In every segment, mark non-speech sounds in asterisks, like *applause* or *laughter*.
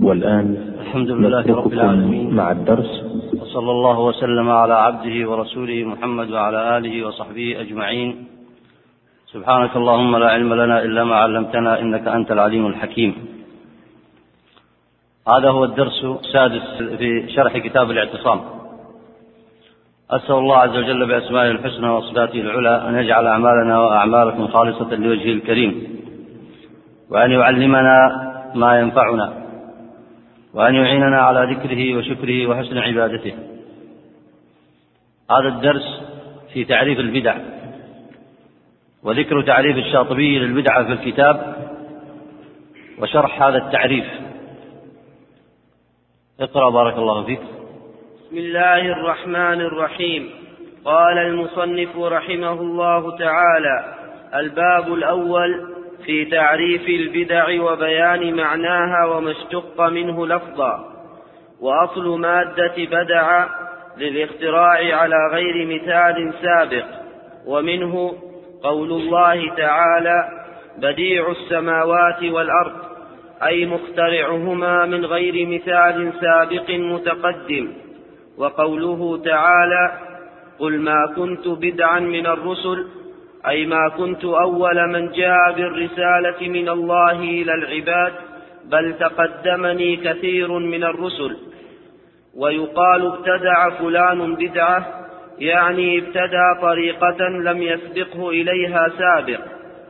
والآن الحمد لله رب العالمين. مع الدرس. وصلى الله وسلم على عبده ورسوله محمد وعلى آله وصحبه أجمعين. سبحانك اللهم لا علم لنا إلا ما علمتنا إنك أنت العليم الحكيم. هذا هو الدرس السادس في شرح كتاب الاعتصام. أسأل الله عز وجل بأسمائه الحسنى وصفاته العلى أن يجعل أعمالنا وأعمالكم خالصة لوجهه الكريم. وأن يعلمنا ما ينفعنا. وأن يعيننا على ذكره وشكره وحسن عبادته. هذا الدرس في تعريف البدع. وذكر تعريف الشاطبي للبدعة في الكتاب وشرح هذا التعريف. اقرأ بارك الله فيك. بسم الله الرحمن الرحيم. قال المصنف رحمه الله تعالى الباب الأول في تعريف البدع وبيان معناها وما اشتق منه لفظا. وأصل مادة بدع للاختراع على غير مثال سابق. ومنه قول الله تعالى بديع السماوات والأرض أي مخترعهما من غير مثال سابق متقدم. وقوله تعالى قل ما كنت بدعا من الرسل أي ما كنت أول من جاء بالرسالة من الله إلى العباد بل تقدمني كثير من الرسل. ويقال ابتدع فلان بدعة يعني ابتدع طريقة لم يسبقه إليها سابق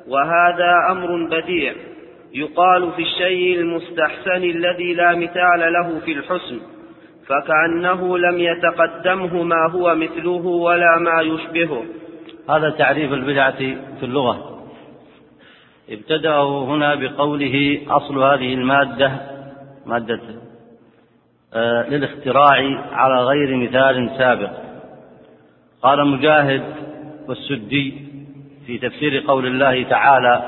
وهذا أمر بديع. يقال في الشيء المستحسن الذي لا مثال له في الحسن فكأنه لم يتقدمه ما هو مثله ولا ما يشبهه. هذا تعريف البدعة في اللغة. ابتدأه هنا بقوله أصل هذه المادة مادة آه للاختراع على غير مثال سابق. قال مجاهد والسدي في تفسير قول الله تعالى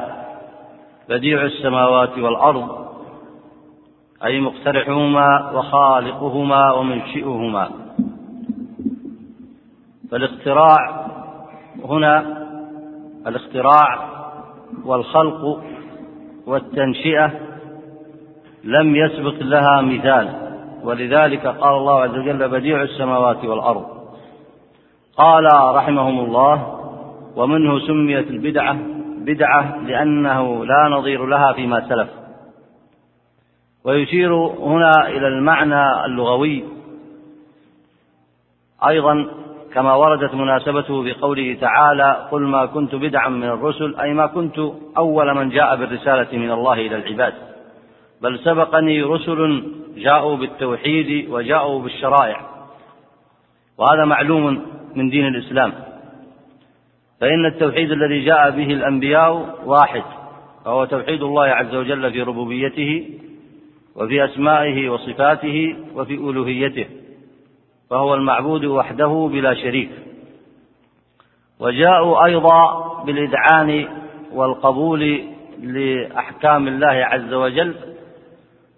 بديع السماوات والأرض أي مقترحهما وخالقهما ومنشئهما. فالاختراع هنا الاختراع والخلق والتنشئة لم يسبق لها مثال ولذلك قال الله عز وجل بديع السماوات والأرض. قال رحمهم الله ومنه سميت البدعة بدعة لأنه لا نظير لها فيما سلف. ويشير هنا إلى المعنى اللغوي. أيضا كما وردت مناسبته بقوله تعالى قل ما كنت بدعا من الرسل أي ما كنت أول من جاء بالرسالة من الله إلى العباد. بل سبقني رسل جاءوا بالتوحيد وجاءوا بالشرائع. وهذا معلوم من دين الإسلام. فإن التوحيد الذي جاء به الأنبياء واحد وهو توحيد الله عز وجل في ربوبيته وفي أسمائه وصفاته وفي ألوهيته. فهو المعبود وحده بلا شريك. وجاءوا أيضا بالإذعان والقبول لأحكام الله عز وجل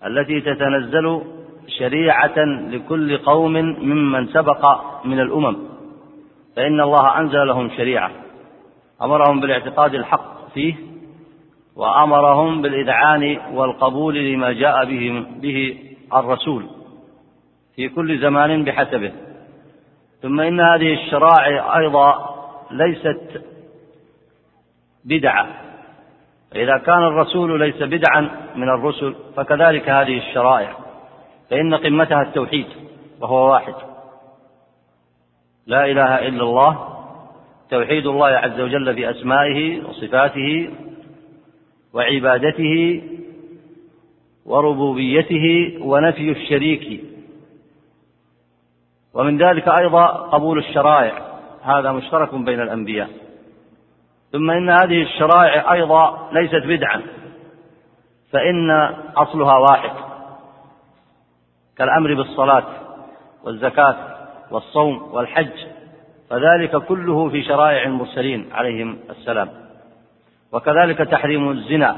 التي تتنزل شريعة لكل قوم ممن سبق من الأمم فإن الله أنزل لهم شريعة. أمرهم بالاعتقاد الحق فيه وأمرهم بالإذعان والقبول لما جاء به, به الرسول. في كل زمان بحسبه. ثم إن هذه الشرائع أيضا ليست بدعة. إذا كان الرسول ليس بدعا من الرسل فكذلك هذه الشرائع. فإن قمتها التوحيد وهو واحد. لا إله إلا الله توحيد الله عز وجل في أسمائه وصفاته وعبادته وربوبيته ونفي الشريك ومن ذلك أيضا قبول الشرائع. هذا مشترك بين الأنبياء. ثم إن هذه الشرائع أيضا ليست بدعا فإن أصلها واحد. كالأمر بالصلاة والزكاة والصوم والحج فذلك كله في شرائع المرسلين عليهم السلام. وكذلك تحريم الزنا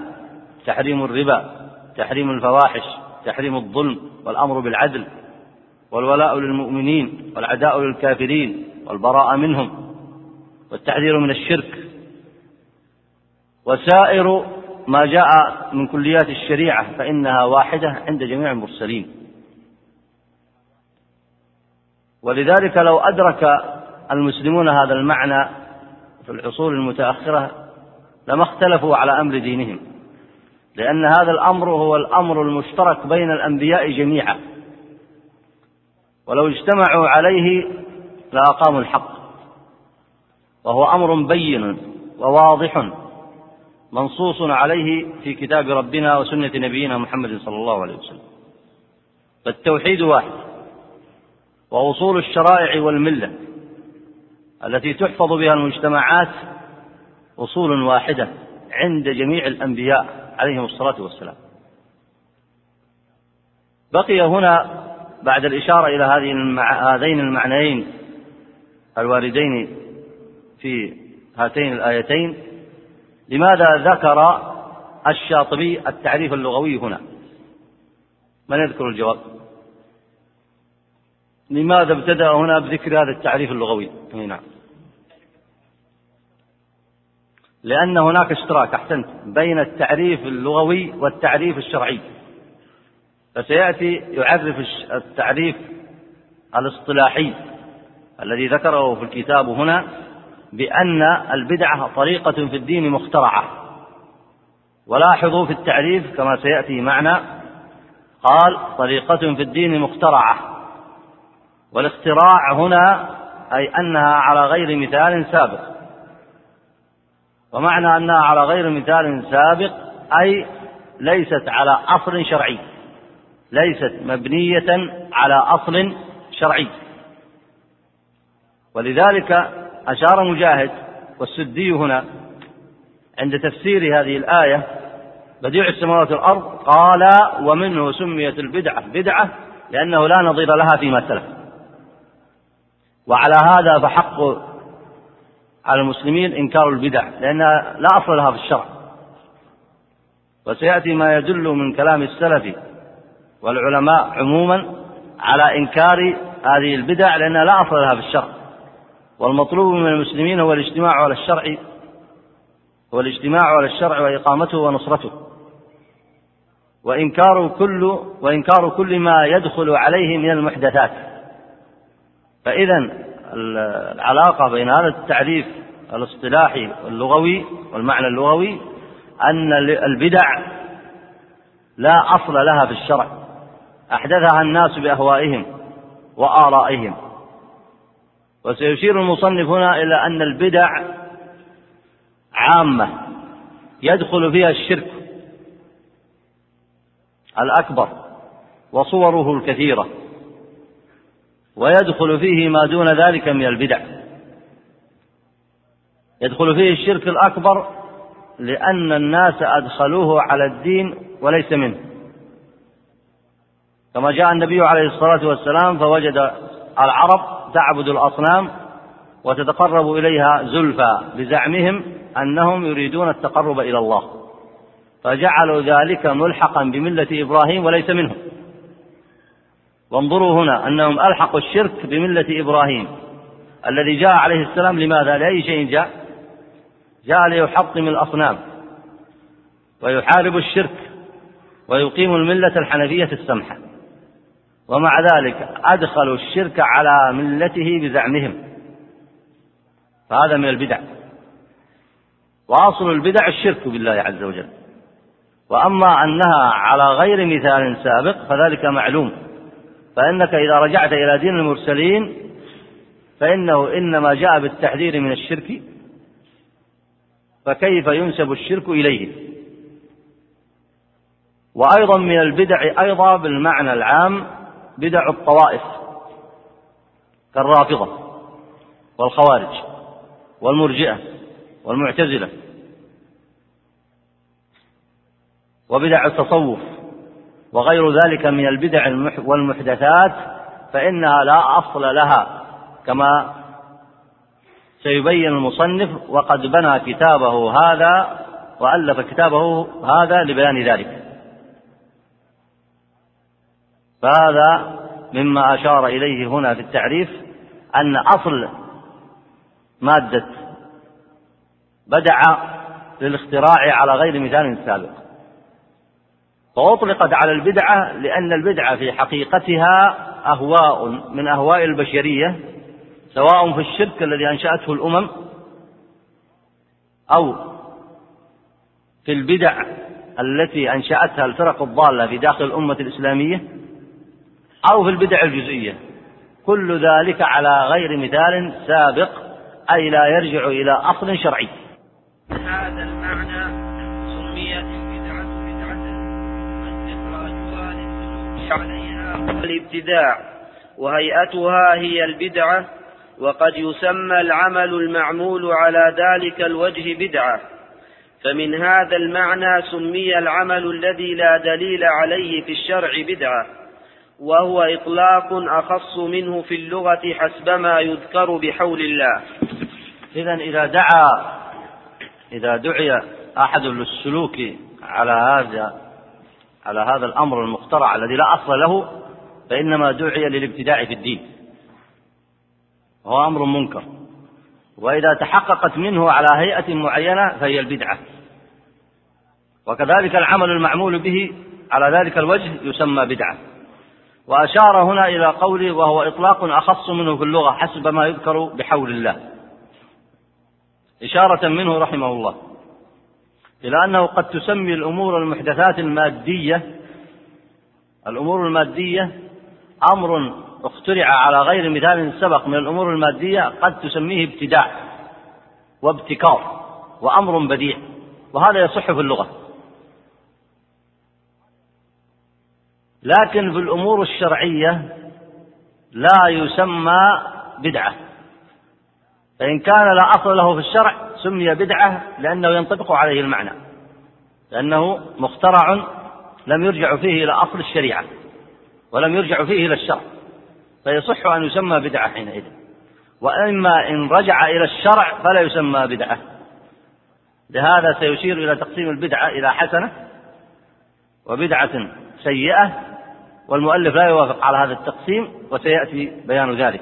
تحريم الربا تحريم الفواحش تحريم الظلم والأمر بالعدل. والولاء للمؤمنين والعداء للكافرين والبراءة منهم والتحذير من الشرك وسائر ما جاء من كليات الشريعة فإنها واحدة عند جميع المرسلين. ولذلك لو أدرك المسلمون هذا المعنى في العصور المتأخرة لما اختلفوا على أمر دينهم لأن هذا الأمر هو الأمر المشترك بين الأنبياء جميعا. ولو اجتمعوا عليه لأقاموا الحق. وهو أمر بين وواضح منصوص عليه في كتاب ربنا وسنة نبينا محمد صلى الله عليه وسلم. فالتوحيد واحد. وأصول الشرائع والملة التي تحفظ بها المجتمعات أصول واحدة عند جميع الأنبياء عليهم الصلاة والسلام. بقي هنا بعد الإشارة إلى هذه المع... هذين المعنيين الواردين في هاتين الآيتين لماذا ذكر الشاطبي التعريف اللغوي هنا؟ من يذكر الجواب؟ لماذا ابتدأ هنا بذكر هذا التعريف اللغوي؟ نعم. لأن هناك اشتراك أحسنت بين التعريف اللغوي والتعريف الشرعي. فسيأتي يعرف التعريف الاصطلاحي الذي ذكره في الكتاب هنا بأن البدعة طريقة في الدين مخترعة. ولاحظوا في التعريف كما سيأتي معنا قال طريقة في الدين مخترعة. والاختراع هنا أي أنها على غير مثال سابق. ومعنى أنها على غير مثال سابق أي ليست على أصل شرعي. ليست مبنية على أصل شرعي. ولذلك أشار مجاهد والسدي هنا عند تفسير هذه الآية بديع السماوات والأرض قال ومنه سميت البدعة. بدعة لأنه لا نظير لها فيما سلف وعلى هذا فحق على المسلمين إنكار البدع لأنها لا أصل لها في الشرع. وسيأتي ما يدل من كلام السلف والعلماء عموما على إنكار هذه البدع لأنها لا أصل لها في الشرع. والمطلوب من المسلمين هو الاجتماع على الشرع هو الاجتماع على الشرع وإقامته ونصرته. وإنكار كل وإنكار كل ما يدخل عليه من المحدثات. فإذا العلاقة بين هذا التعريف الاصطلاحي واللغوي والمعنى اللغوي أن البدع لا أصل لها في الشرع. أحدثها الناس بأهوائهم وآرائهم. وسيشير المصنف هنا إلى أن البدع عامة يدخل فيها الشرك الأكبر وصوره الكثيرة ويدخل فيه ما دون ذلك من البدع. يدخل فيه الشرك الأكبر لأن الناس أدخلوه على الدين وليس منه. كما جاء النبي عليه الصلاة والسلام فوجد العرب تعبد الأصنام وتتقرب إليها زلفى بزعمهم أنهم يريدون التقرب إلى الله فجعلوا ذلك ملحقا بملة إبراهيم وليس منهم وانظروا هنا أنهم ألحقوا الشرك بملة إبراهيم الذي جاء عليه السلام لماذا؟ لأي شيء جاء؟ جاء ليحطم الأصنام ويحارب الشرك ويقيم الملة الحنفية السمحة ومع ذلك أدخلوا الشرك على ملته بزعمهم. فهذا من البدع. وأصل البدع الشرك بالله عز وجل. وأما أنها على غير مثال سابق فذلك معلوم. فإنك إذا رجعت إلى دين المرسلين فإنه إنما جاء بالتحذير من الشرك. فكيف ينسب الشرك إليه؟ وأيضا من البدع أيضا بالمعنى العام بدع الطوائف كالرافضة والخوارج والمرجئة والمعتزلة وبدع التصوف وغير ذلك من البدع والمحدثات فإنها لا أصل لها كما سيبين المصنف وقد بنى كتابه هذا وألف كتابه هذا لبيان ذلك. فهذا مما أشار إليه هنا في التعريف أن أصل مادة بدع للاختراع على غير مثال سابق. فأطلقت على البدعة لأن البدعة في حقيقتها أهواء من أهواء البشرية سواء في الشرك الذي أنشأته الأمم أو في البدع التي أنشأتها الفرق الضالة في داخل الأمة الإسلامية. أو في البدع الجزئية. كل ذلك على غير مثال سابق أي لا يرجع إلى أصل شرعي. هذا المعنى سميت البدعة بدعة استخراجها للسلوك عليها. الابتداع وهيئتها هي البدعة وقد يسمى العمل المعمول على ذلك الوجه بدعة. فمن هذا المعنى سمي العمل الذي لا دليل عليه في الشرع بدعة. وهو إطلاق أخص منه في اللغة حسبما يذكر بحول الله. إذا إذا دعا إذا دعي أحد للسلوك على هذا على هذا الأمر المخترع الذي لا أصل له فإنما دعي للابتداع في الدين. وهو أمر منكر. وإذا تحققت منه على هيئة معينة فهي البدعة. وكذلك العمل المعمول به على ذلك الوجه يسمى بدعة. وأشار هنا إلى قوله وهو إطلاق أخص منه في اللغة حسب ما يذكر بحول الله. إشارة منه رحمه الله إلى أنه قد تسمي الأمور المحدثات المادية الأمور المادية أمر اخترع على غير مثال سبق من الأمور المادية قد تسميه ابتداع وابتكار وأمر بديع وهذا يصح في اللغة. لكن في الأمور الشرعية لا يسمى بدعة. فإن كان لا أصل له في الشرع سمي بدعة لأنه ينطبق عليه المعنى لأنه مخترع لم يرجع فيه إلى أصل الشريعة ولم يرجع فيه إلى الشرع فيصح أن يسمى بدعة حينئذ. وإما إن رجع إلى الشرع فلا يسمى بدعة. لهذا سيشير إلى تقسيم البدعة إلى حسنة وبدعة سيئة والمؤلف لا يوافق على هذا التقسيم وسيأتي بيان ذلك.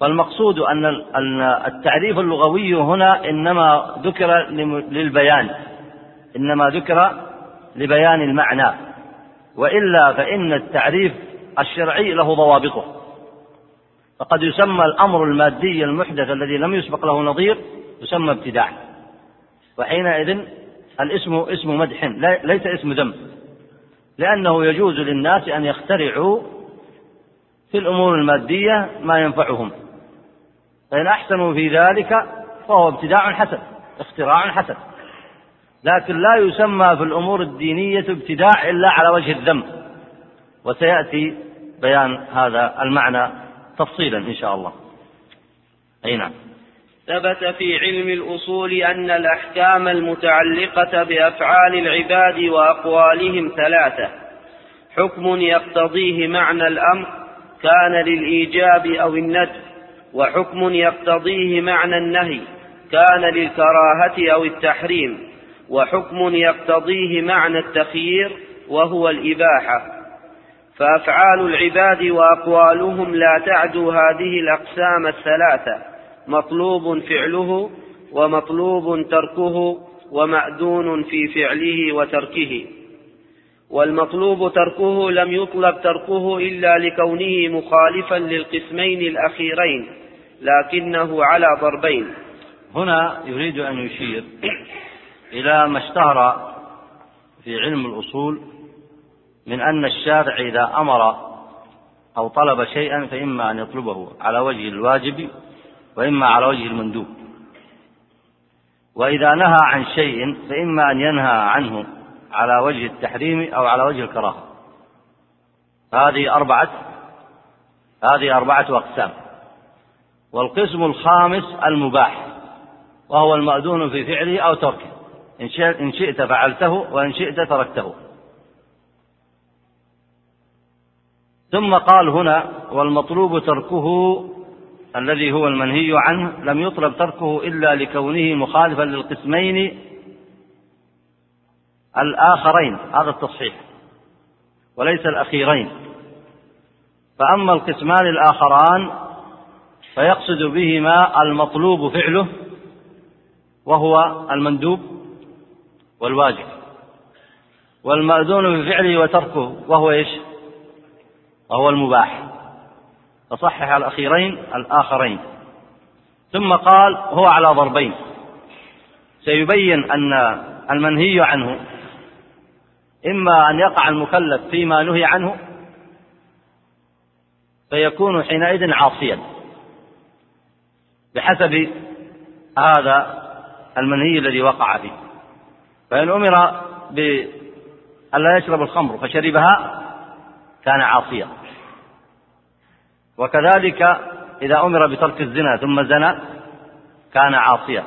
فالمقصود أن التعريف اللغوي هنا إنما ذكر للبيان إنما ذكر لبيان المعنى. وإلا فإن التعريف الشرعي له ضوابطه. فقد يسمى الأمر المادي المحدث الذي لم يسبق له نظير يسمى ابتداع. وحينئذ الاسم اسم مدح ليس اسم ذنب لأنه يجوز للناس أن يخترعوا في الأمور المادية ما ينفعهم. فإن أحسنوا في ذلك فهو ابتداع حسن اختراع حسن. لكن لا يسمى في الأمور الدينية ابتداع إلا على وجه الذم. وسيأتي بيان هذا المعنى تفصيلا إن شاء الله. أي نعم. ثبت في علم الأصول أن الأحكام المتعلقة بأفعال العباد وأقوالهم ثلاثة. حكم يقتضيه معنى الأمر كان للإيجاب أو الندب وحكم يقتضيه معنى النهي كان للكراهة أو التحريم وحكم يقتضيه معنى التخيير وهو الإباحة. فأفعال العباد وأقوالهم لا تعدو هذه الأقسام الثلاثة. مطلوب فعله ومطلوب تركه ومأذون في فعله وتركه. والمطلوب تركه لم يطلب تركه إلا لكونه مخالفا للقسمين الأخيرين لكنه على ضربين. هنا يريد أن يشير إلى ما اشتهر في علم الأصول من أن الشارع إذا أمر أو طلب شيئا فإما أن يطلبه على وجه الواجب وإما على وجه المندوب. وإذا نهى عن شيء فإما أن ينهى عنه على وجه التحريم أو على وجه الكراهة. هذه أربعة هذه أربعة أقسام. والقسم الخامس المباح وهو المأذون في فعله أو تركه. إن شئت فعلته وإن شئت تركته. ثم قال هنا والمطلوب تركه الذي هو المنهي عنه لم يطلب تركه إلا لكونه مخالفا للقسمين الآخرين. هذا التصحيح. وليس الأخيرين. فأما القسمان الآخران فيقصد بهما المطلوب فعله وهو المندوب والواجب. والمأذون بفعله وتركه وهو إيش؟ وهو المباح. فصحح الأخيرين الآخرين. ثم قال هو على ضربين. سيبين أن المنهي عنه. إما أن يقع المكلف فيما نهي عنه فيكون حينئذ عاصيا. بحسب هذا المنهي الذي وقع فيه. فإن أمر بألا يشرب الخمر فشربها كان عاصيا. وكذلك إذا أمر بترك الزنا ثم زنى كان عاصيا.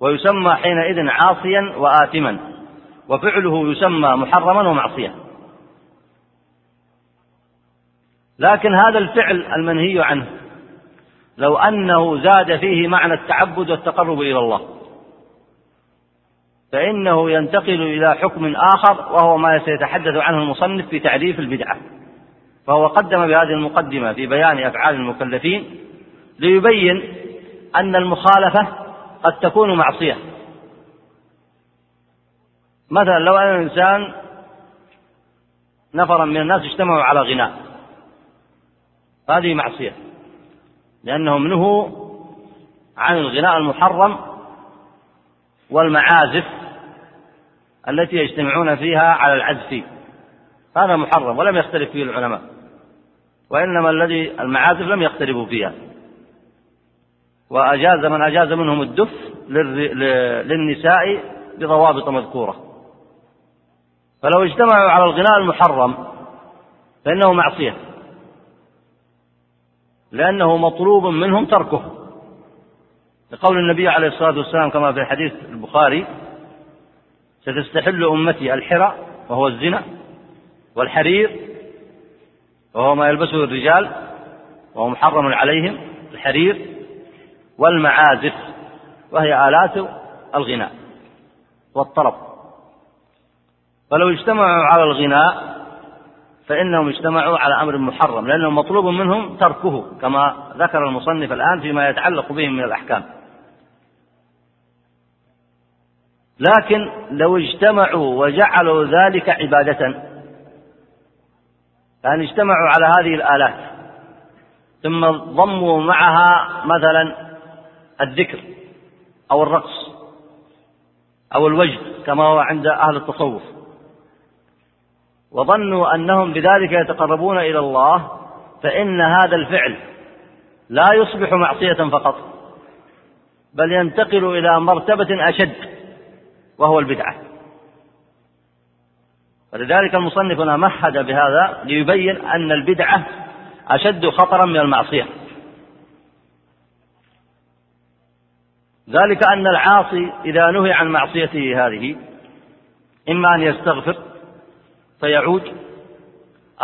ويسمى حينئذ عاصيا وآثما. وفعله يسمى محرما ومعصية لكن هذا الفعل المنهي عنه لو أنه زاد فيه معنى التعبد والتقرب إلى الله. فإنه ينتقل إلى حكم آخر وهو ما سيتحدث عنه المصنف في تعريف البدعة. فهو قدم بهذه المقدمة في بيان أفعال المكلفين ليبين أن المخالفة قد تكون معصية. مثلا لو أن الإنسان نفرا من الناس اجتمعوا على غناء هذه معصية. لأنهم نهوا عن الغناء المحرم والمعازف التي يجتمعون فيها على العزف. هذا محرم ولم يختلف فيه العلماء. وإنما الذي المعازف لم يختلفوا فيها. وأجاز من أجاز منهم الدف للنساء بضوابط مذكورة. فلو اجتمعوا على الغناء المحرم فإنه معصية. لأنه مطلوب منهم تركه. لقول النبي عليه الصلاة والسلام كما في حديث البخاري ستستحل أمتي الحرى وهو الزنا والحرير وهو ما يلبسه الرجال وهو محرم عليهم الحرير والمعازف وهي آلات الغناء والطرب فلو اجتمعوا على الغناء فإنهم اجتمعوا على أمر محرم لأنه مطلوب منهم تركه كما ذكر المصنف الآن فيما يتعلق بهم من الأحكام. لكن لو اجتمعوا وجعلوا ذلك عبادة يعني اجتمعوا على هذه الآلات ثم ضموا معها مثلا الذكر أو الرقص أو الوجد كما هو عند أهل التصوف وظنوا أنهم بذلك يتقربون إلى الله فإن هذا الفعل لا يصبح معصية فقط بل ينتقل إلى مرتبة أشد وهو البدعة ولذلك المصنف هنا مهد بهذا ليبين أن البدعة أشد خطرا من المعصية. ذلك أن العاصي إذا نهي عن معصيته هذه إما أن يستغفر فيعود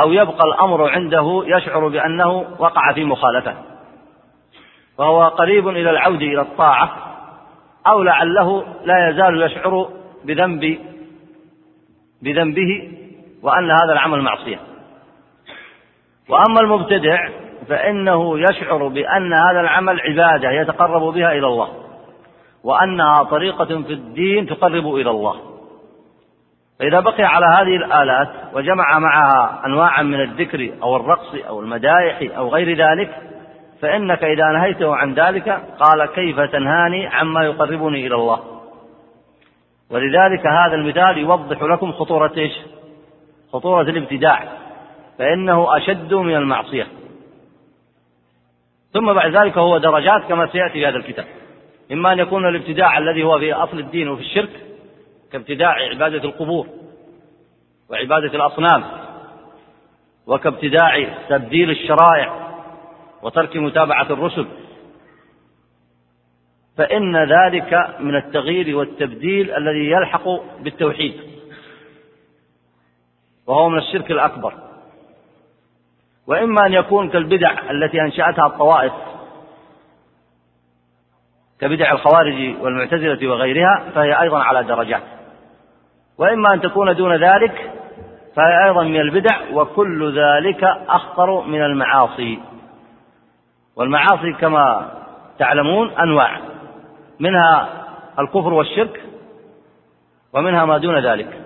أو يبقى الأمر عنده يشعر بأنه وقع في مخالفة. فهو قريب إلى العود إلى الطاعة أو لعله لا يزال يشعر بذنب بذنبه وأن هذا العمل معصية. وأما المبتدع فإنه يشعر بأن هذا العمل عبادة يتقرب بها إلى الله وأنها طريقة في الدين تقرب إلى الله. فإذا بقي على هذه الآلات وجمع معها أنواعا من الذكر أو الرقص أو المدايح أو غير ذلك فإنك إذا نهيته عن ذلك قال كيف تنهاني عما يقربني إلى الله. ولذلك هذا المثال يوضح لكم خطورة إيش؟ خطورة الابتداع فإنه أشد من المعصية. ثم بعد ذلك هو درجات كما سيأتي في هذا الكتاب. إما أن يكون الابتداع الذي هو في أصل الدين وفي الشرك كابتداع عبادة القبور وعبادة الأصنام وكابتداع تبديل الشرائع وترك متابعة الرسل. فإن ذلك من التغيير والتبديل الذي يلحق بالتوحيد وهو من الشرك الأكبر. وإما أن يكون كالبدع التي أنشأتها الطوائف كبدع الخوارج والمعتزلة وغيرها فهي أيضا على درجات. وإما أن تكون دون ذلك فهي أيضا من البدع وكل ذلك أخطر من المعاصي. والمعاصي كما تعلمون أنواع. منها الكفر والشرك ومنها ما دون ذلك.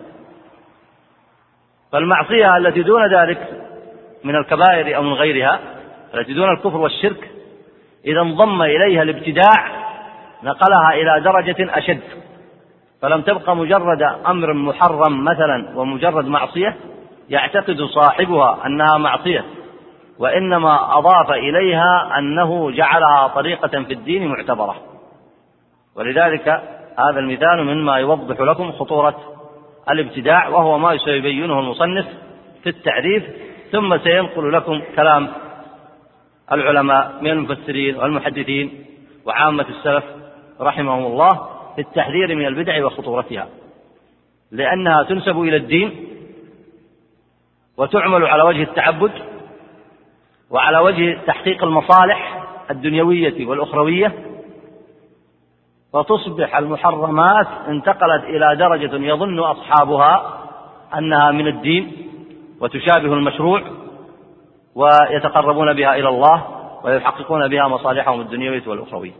فالمعصية التي دون ذلك من الكبائر أو من غيرها التي دون الكفر والشرك إذا انضم إليها الابتداع نقلها إلى درجة أشد. فلم تبقى مجرد أمر محرم مثلا ومجرد معصية يعتقد صاحبها أنها معصية وإنما أضاف إليها أنه جعلها طريقة في الدين معتبرة. ولذلك هذا المثال مما يوضح لكم خطورة الابتداع وهو ما سيبينه المصنف في التعريف ثم سينقل لكم كلام العلماء من المفسرين والمحدثين وعامة السلف رحمهم الله في التحذير من البدع وخطورتها. لأنها تنسب إلى الدين وتعمل على وجه التعبد وعلى وجه تحقيق المصالح الدنيوية والأخروية وتصبح المحرمات انتقلت إلى درجة يظن أصحابها أنها من الدين وتشابه المشروع ويتقربون بها إلى الله ويحققون بها مصالحهم الدنيوية والأخروية.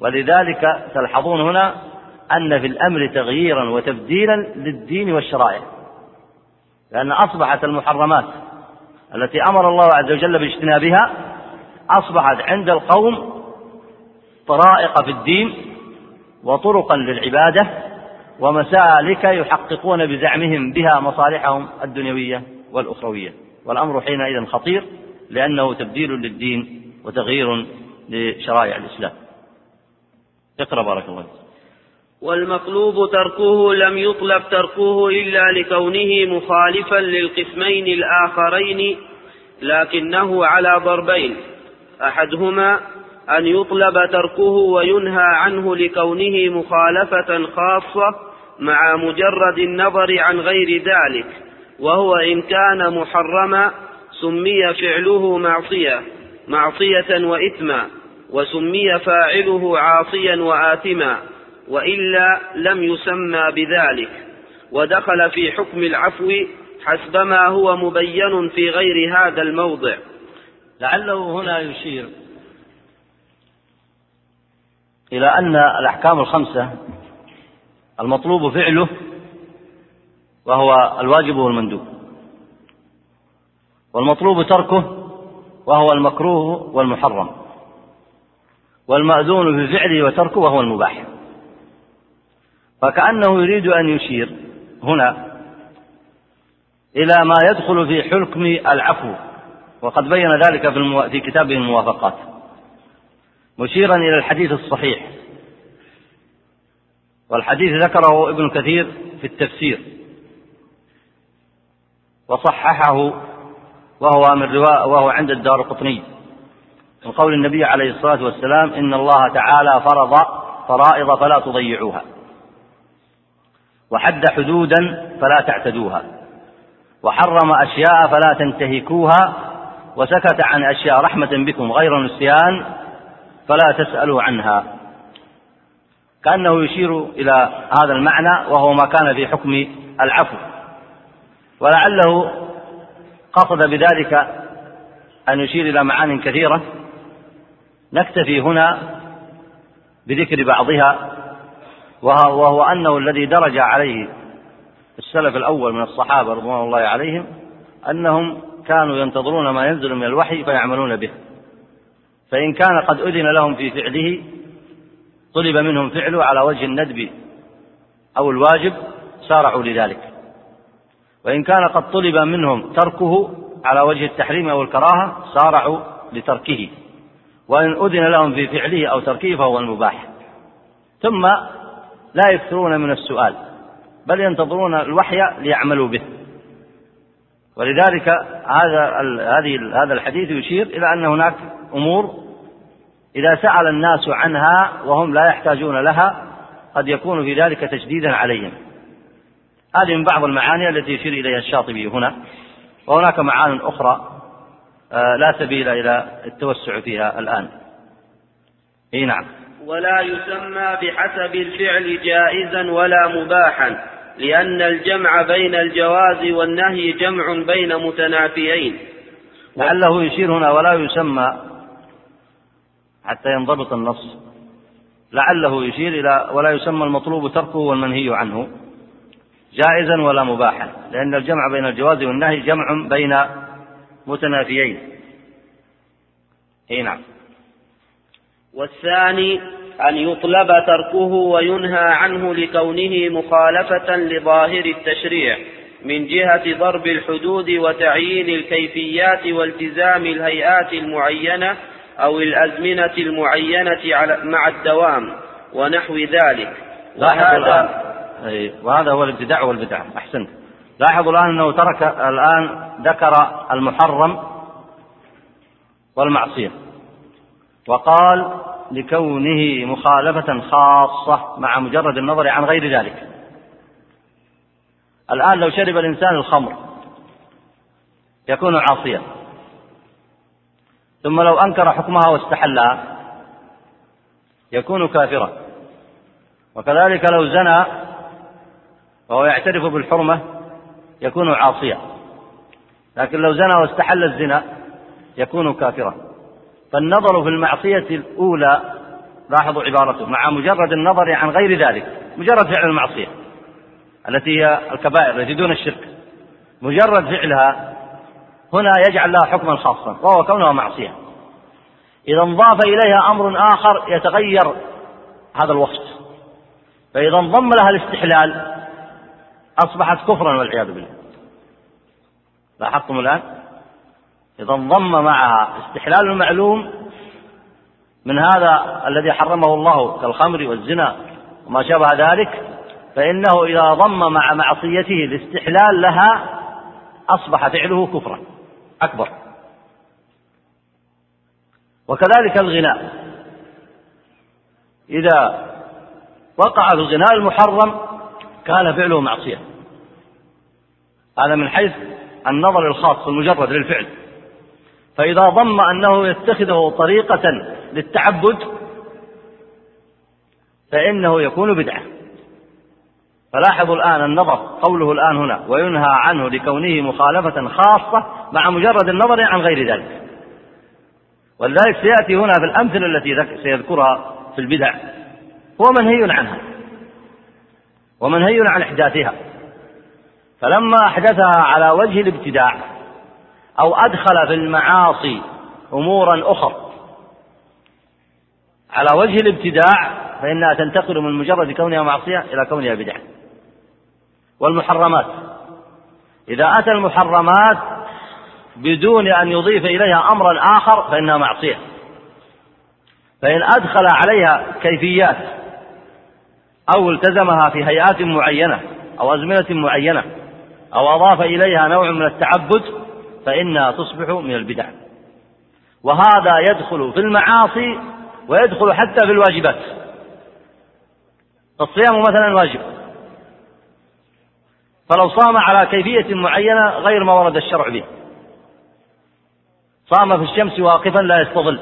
ولذلك تلحظون هنا أن في الأمر تغييرا وتبديلا للدين والشرائع. لأن أصبحت المحرمات التي أمر الله عز وجل باجتنابها أصبحت عند القوم طرائق في الدين وطرقا للعبادة ومسالك يحققون بزعمهم بها مصالحهم الدنيوية والأخروية. والأمر حينئذ خطير لأنه تبديل للدين وتغيير لشرائع الإسلام. اقرأ بارك الله والمطلوب تركه لم يطلب تركه إلا لكونه مخالفا للقسمين الآخرين لكنه على ضربين أحدهما أن يطلب تركه وينهى عنه لكونه مخالفة خاصة مع مجرد النظر عن غير ذلك وهو إن كان محرما سمي فعله معصية معصية وإثما وسمي فاعله عاصيا وآثما وإلا لم يسمى بذلك ودخل في حكم العفو حسبما هو مبين في غير هذا الموضع. لعله هنا يشير إلى أن الأحكام الخمسة المطلوب فعله وهو الواجب والمندوب. والمطلوب تركه وهو المكروه والمحرم. والمأذون بفعله وتركه وهو المباح. فكأنه يريد أن يشير هنا إلى ما يدخل في حكم العفو. وقد بين ذلك في, في كتابه الموافقات. مشيرا إلى الحديث الصحيح. والحديث ذكره ابن كثير في التفسير. وصححه وهو من رواء وهو عند الدار قطني من قول النبي عليه الصلاة والسلام إن الله تعالى فرض فرائض فلا تضيعوها. وحد حدودا فلا تعتدوها. وحرم أشياء فلا تنتهكوها. وسكت عن أشياء رحمة بكم غير نسيان فلا تسألوا عنها. كأنه يشير إلى هذا المعنى وهو ما كان في حكم العفو. ولعله قصد بذلك أن يشير إلى معان كثيرة نكتفي هنا بذكر بعضها وهو أنه الذي درج عليه السلف الأول من الصحابة رضوان الله عليهم أنهم كانوا ينتظرون ما ينزل من الوحي فيعملون به. فإن كان قد أذن لهم في فعله طلب منهم فعله على وجه الندب أو الواجب سارعوا لذلك. وإن كان قد طلب منهم تركه على وجه التحريم أو الكراهة سارعوا لتركه. وإن أذن لهم في فعله أو تركه فهو المباح. ثم لا يكثرون من السؤال بل ينتظرون الوحي ليعملوا به. ولذلك هذا هذه هذا الحديث يشير إلى أن هناك أمور إذا سأل الناس عنها وهم لا يحتاجون لها قد يكون في ذلك تشديدا عليهم. هذه من بعض المعاني التي يشير إليها الشاطبي هنا. وهناك معان أخرى آه، لا سبيل إلى التوسع فيها الآن. إي نعم. ولا يسمى بحسب الفعل جائزا ولا مباحا لأن الجمع بين الجواز والنهي جمع بين متنافيين. لعله يشير هنا ولا يسمى حتى ينضبط النص. لعله يشير إلى ولا يسمى المطلوب تركه والمنهي عنه جائزا ولا مباحا لأن الجمع بين الجواز والنهي جمع بين متنافيين. أي نعم. والثاني أن يطلب تركه وينهى عنه لكونه مخالفة لظاهر التشريع من جهة ضرب الحدود وتعيين الكيفيات والتزام الهيئات المعينة أو الأزمنة المعينة مع الدوام ونحو ذلك. وهذا وهذا هو الابتداع والبدعة أحسنت. لاحظوا الآن أنه ترك الآن ذكر المحرم والمعصية. وقال لكونه مخالفة خاصة مع مجرد النظر عن غير ذلك. الآن لو شرب الإنسان الخمر يكون عاصيا. ثم لو أنكر حكمها واستحلها يكون كافرا. وكذلك لو زنى وهو يعترف بالحرمة يكون عاصيا. لكن لو زنى واستحل الزنا يكون كافرا. فالنظر في المعصية الأولى لاحظوا عبارته مع مجرد النظر عن غير ذلك مجرد فعل المعصية التي هي الكبائر التي دون الشرك مجرد فعلها هنا يجعل لها حكما خاصا وهو كونها معصية. إذا انضاف إليها أمر آخر يتغير هذا الوصف. فإذا انضم لها الاستحلال أصبحت كفرا والعياذ بالله. لاحظتم الآن؟ إذا انضم معها استحلال المعلوم من هذا الذي حرمه الله كالخمر والزنا وما شابه ذلك فإنه إذا ضم مع معصيته الاستحلال لها أصبح فعله كفرا. أكبر. وكذلك الغناء. إذا وقع في الغناء المحرم كان فعله معصية. هذا من حيث النظر الخاص المجرد للفعل. فإذا ضم أنه يتخذه طريقة للتعبد فإنه يكون بدعة. فلاحظوا الآن النظر قوله الآن هنا وينهى عنه لكونه مخالفة خاصة مع مجرد النظر عن غير ذلك. ولذلك سيأتي هنا في الأمثلة التي سيذكرها في البدع. هو منهي عنها. ومنهي عن إحداثها. فلما أحدثها على وجه الابتداع أو أدخل في المعاصي أمورا أخر على وجه الابتداع فإنها تنتقل من مجرد كونها معصية إلى كونها بدعة. والمحرمات. إذا أتى المحرمات بدون أن يضيف إليها أمرا آخر فإنها معصية. فإن أدخل عليها كيفيات أو التزمها في هيئات معينة أو أزمنة معينة أو أضاف إليها نوع من التعبد فإنها تصبح من البدع. وهذا يدخل في المعاصي ويدخل حتى في الواجبات. الصيام مثلا واجب. فلو صام على كيفية معينة غير ما ورد الشرع به. صام في الشمس واقفا لا يستظل.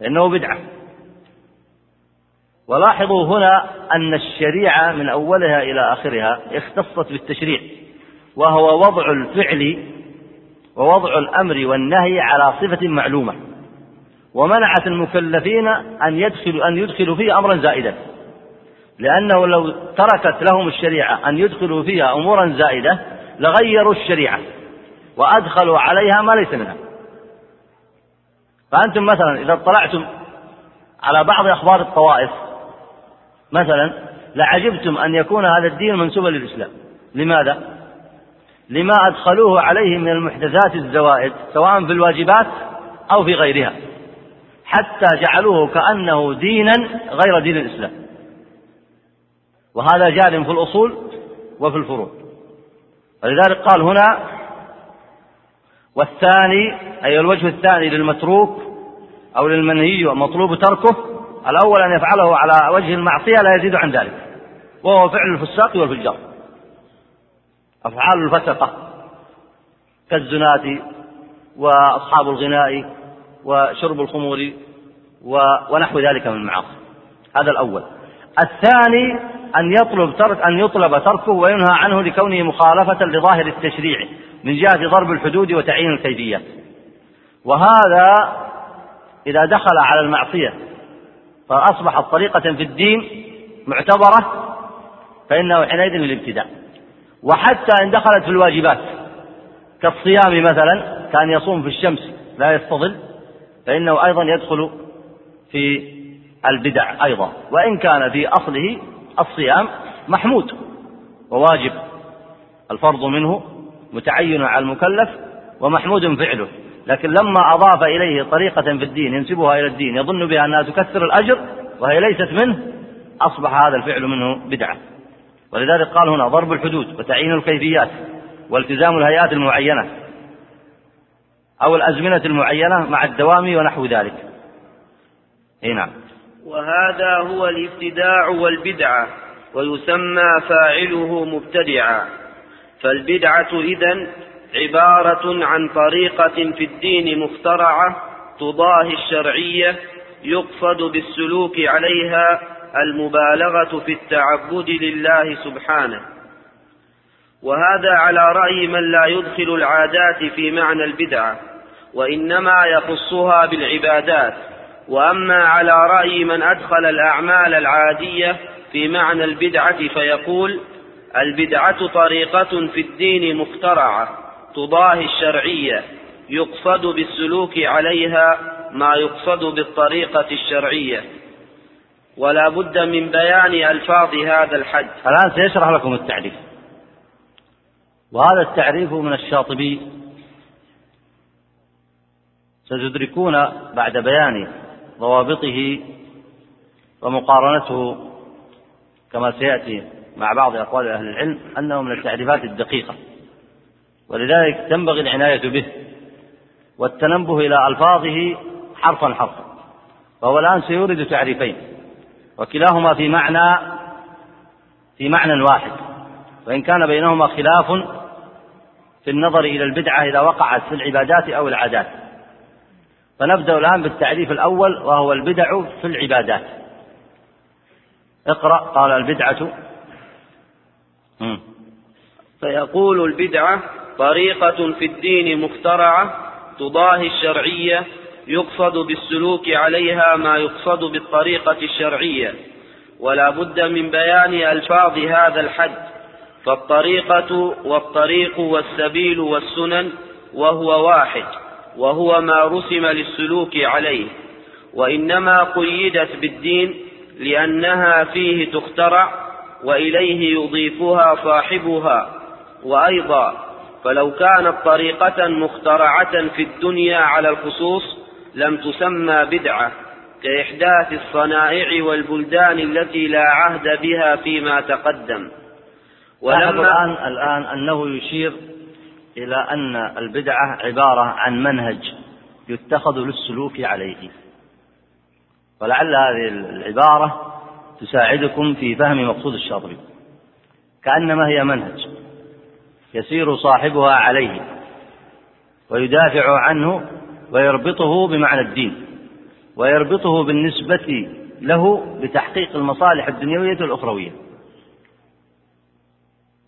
لأنه بدعة. ولاحظوا هنا أن الشريعة من أولها إلى آخرها اختصت بالتشريع وهو وضع الفعل ووضع الأمر والنهي على صفة معلومة ومنعت المكلفين أن يدخلوا أن يدخلوا فيه أمرا زائدا. لأنه لو تركت لهم الشريعة أن يدخلوا فيها أمورا زائدة لغيروا الشريعة وأدخلوا عليها ما ليس منها. فأنتم مثلا إذا اطلعتم على بعض أخبار الطوائف مثلا لعجبتم أن يكون هذا الدين منسوبا للإسلام. لماذا؟ لما أدخلوه عليه من المحدثات الزوائد سواء في الواجبات أو في غيرها حتى جعلوه كأنه دينا غير دين الإسلام. وهذا جار في الأصول وفي الفروع. ولذلك قال هنا والثاني أي الوجه الثاني للمتروك أو للمنهي مطلوب تركه الأول أن يفعله على وجه المعصية لا يزيد عن ذلك وهو فعل الفساق والفجار. أفعال الفسقة كالزناة وأصحاب الغناء وشرب الخمور ونحو ذلك من المعاصي. هذا الأول. الثاني أن يطلب ترك أن يطلب تركه وينهى عنه لكونه مخالفة لظاهر التشريع من جهة ضرب الحدود وتعيين الكيفيات وهذا إذا دخل على المعصية فأصبحت طريقة في الدين معتبرة فإنه حينئذ الابتداء. وحتى إن دخلت في الواجبات كالصيام مثلا كأن يصوم في الشمس لا يستظل فإنه أيضا يدخل في البدع أيضا. وإن كان في أصله الصيام محمود وواجب الفرض منه متعين على المكلف ومحمود فعله. لكن لما أضاف إليه طريقة في الدين ينسبها إلى الدين يظن بها أنها تكثر الأجر وهي ليست منه أصبح هذا الفعل منه بدعة. ولذلك قال هنا ضرب الحدود وتعيين الكيفيات والتزام الهيئات المعينة أو الأزمنة المعينة مع الدوام ونحو ذلك. نعم. وهذا هو الابتداع والبدعة ويسمى فاعله مبتدعا. فالبدعة إذن عبارة عن طريقة في الدين مخترعة تضاهي الشرعية يقصد بالسلوك عليها المبالغة في التعبد لله سبحانه. وهذا على رأي من لا يدخل العادات في معنى البدعة وإنما يخصها بالعبادات. وأما على رأي من أدخل الأعمال العادية في معنى البدعة فيقول البدعة طريقة في الدين مخترعة تضاهي الشرعية يقصد بالسلوك عليها ما يقصد بالطريقة الشرعية. ولا بد من بيان ألفاظ هذا الحد. الآن سيشرح لكم التعريف. وهذا التعريف من الشاطبي. ستدركون بعد بيان ضوابطه ومقارنته كما سيأتي مع بعض أقوال أهل العلم أنه من التعريفات الدقيقة. ولذلك تنبغي العناية به والتنبه إلى ألفاظه حرفا حرفا. فهو الآن سيورد تعريفين وكلاهما في معنى في معنى واحد. وإن كان بينهما خلاف في النظر إلى البدعة إذا وقعت في العبادات أو العادات. فنبدأ الآن بالتعريف الأول وهو البدع في العبادات. اقرأ قال البدعة. فيقول البدعة طريقة في الدين مخترعة تضاهي الشرعية يقصد بالسلوك عليها ما يقصد بالطريقة الشرعية. ولا بد من بيان ألفاظ هذا الحد. فالطريقة والطريق والسبيل والسنن وهو واحد. وهو ما رسم للسلوك عليه وإنما قيدت بالدين لأنها فيه تخترع وإليه يضيفها صاحبها. وأيضا فلو كانت طريقة مخترعة في الدنيا على الخصوص لم تسمى بدعة كإحداث الصنائع والبلدان التي لا عهد بها فيما تقدم. ولما الآن الآن أنه يشير إلى أن البدعة عبارة عن منهج يتخذ للسلوك عليه. ولعل هذه العبارة تساعدكم في فهم مقصود الشاطبي. كأنما هي منهج يسير صاحبها عليه ويدافع عنه ويربطه بمعنى الدين ويربطه بالنسبة له بتحقيق المصالح الدنيوية والأخروية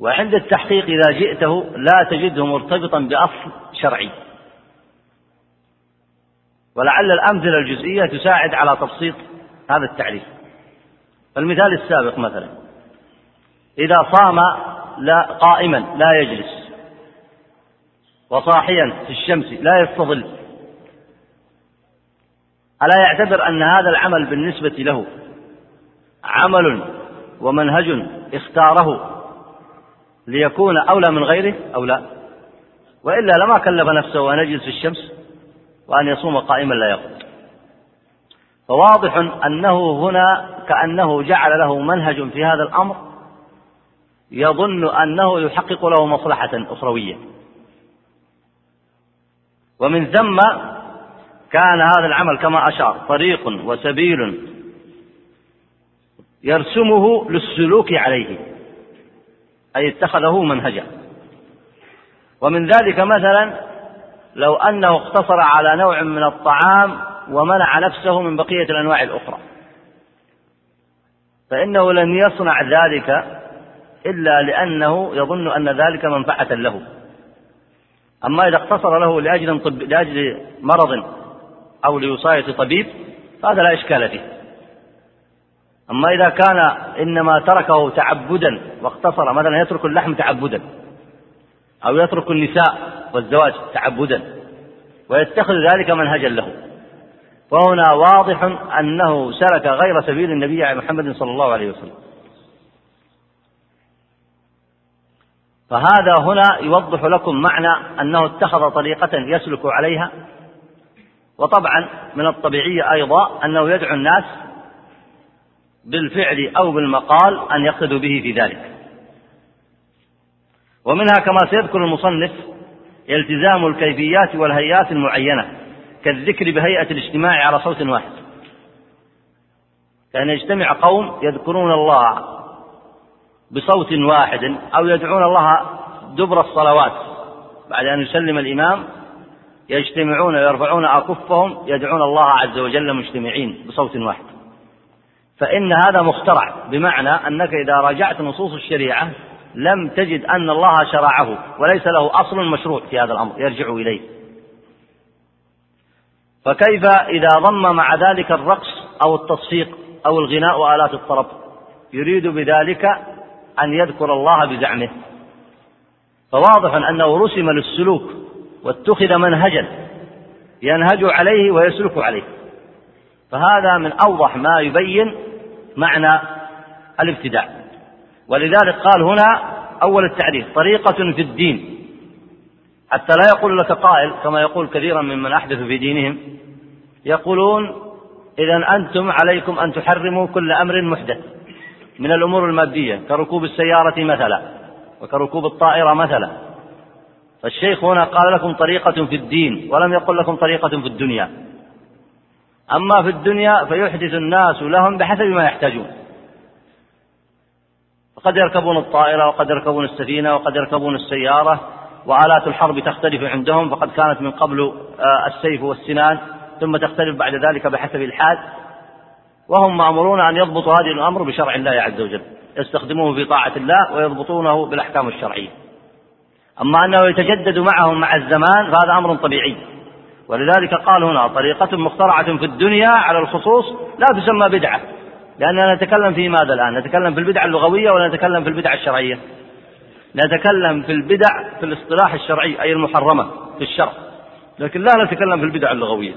وعند التحقيق إذا جئته لا تجده مرتبطا بأصل شرعي. ولعل الأمثلة الجزئية تساعد على تبسيط هذا التعريف. المثال السابق مثلا. إذا صام لا قائما لا يجلس وصاحيا في الشمس لا يستظل ألا يعتبر أن هذا العمل بالنسبة له عمل ومنهج اختاره ليكون أولى من غيره أو لا؟ وإلا لما كلف نفسه أن يجلس في الشمس وأن يصوم قائما لا يقوم. فواضح أنه هنا كأنه جعل له منهج في هذا الأمر يظن أنه يحقق له مصلحة أخروية. ومن ثم كان هذا العمل كما أشار طريق وسبيل يرسمه للسلوك عليه. أي اتخذه منهجا. ومن ذلك مثلا لو أنه اقتصر على نوع من الطعام ومنع نفسه من بقية الأنواع الأخرى. فإنه لن يصنع ذلك إلا لأنه يظن أن ذلك منفعة له. أما إذا اقتصر له لأجل, طب لأجل مرض أو لوصاية طبيب فهذا لا إشكال فيه. أما إذا كان إنما تركه تعبدا واقتصر مثلا يترك اللحم تعبدا أو يترك النساء والزواج تعبدا ويتخذ ذلك منهجا له. وهنا واضح أنه سلك غير سبيل النبي محمد صلى الله عليه وسلم. فهذا هنا يوضح لكم معنى أنه اتخذ طريقة يسلك عليها. وطبعا من الطبيعي أيضا أنه يدعو الناس بالفعل أو بالمقال أن يقتدوا به في ذلك. ومنها كما سيذكر المصنف التزام الكيفيات والهيئات المعينة كالذكر بهيئة الاجتماع على صوت واحد. كأن يجتمع قوم يذكرون الله بصوت واحد أو يدعون الله دبر الصلوات. بعد أن يسلم الإمام يجتمعون ويرفعون أكفهم يدعون الله عز وجل مجتمعين بصوت واحد. فإن هذا مخترع بمعنى أنك إذا راجعت نصوص الشريعة لم تجد أن الله شرعه وليس له أصل مشروع في هذا الأمر يرجع إليه. فكيف إذا ضم مع ذلك الرقص أو التصفيق أو الغناء وآلات الطرب؟ يريد بذلك أن يذكر الله بزعمه. فواضح أنه رسم للسلوك واتخذ منهجا ينهج عليه ويسلك عليه. فهذا من أوضح ما يبين معنى الابتداع ولذلك قال هنا أول التعريف طريقة في الدين. حتى لا يقول لك قائل كما يقول كثيرا ممن أحدث في دينهم يقولون إذا أنتم عليكم أن تحرموا كل أمر محدث من الأمور المادية كركوب السيارة مثلا وكركوب الطائرة مثلا. فالشيخ هنا قال لكم طريقة في الدين ولم يقل لكم طريقة في الدنيا. أما في الدنيا فيحدث الناس لهم بحسب ما يحتاجون. وقد يركبون الطائرة وقد يركبون السفينة وقد يركبون السيارة وآلات الحرب تختلف عندهم فقد كانت من قبل آه، السيف والسنان ثم تختلف بعد ذلك بحسب الحال. وهم مأمورون أن يضبطوا هذه الأمر بشرع الله عز وجل يستخدموه في طاعة الله ويضبطونه بالأحكام الشرعية. أما أنه يتجدد معهم مع الزمان فهذا أمر طبيعي. ولذلك قال هنا طريقة مخترعة في الدنيا على الخصوص لا تسمى بدعة لأننا نتكلم في ماذا الآن؟ نتكلم في البدع اللغوية ولا نتكلم في البدع الشرعية؟ نتكلم في البدع في الاصطلاح الشرعي أي المحرمة في الشرع لكن لا نتكلم في البدع اللغوية.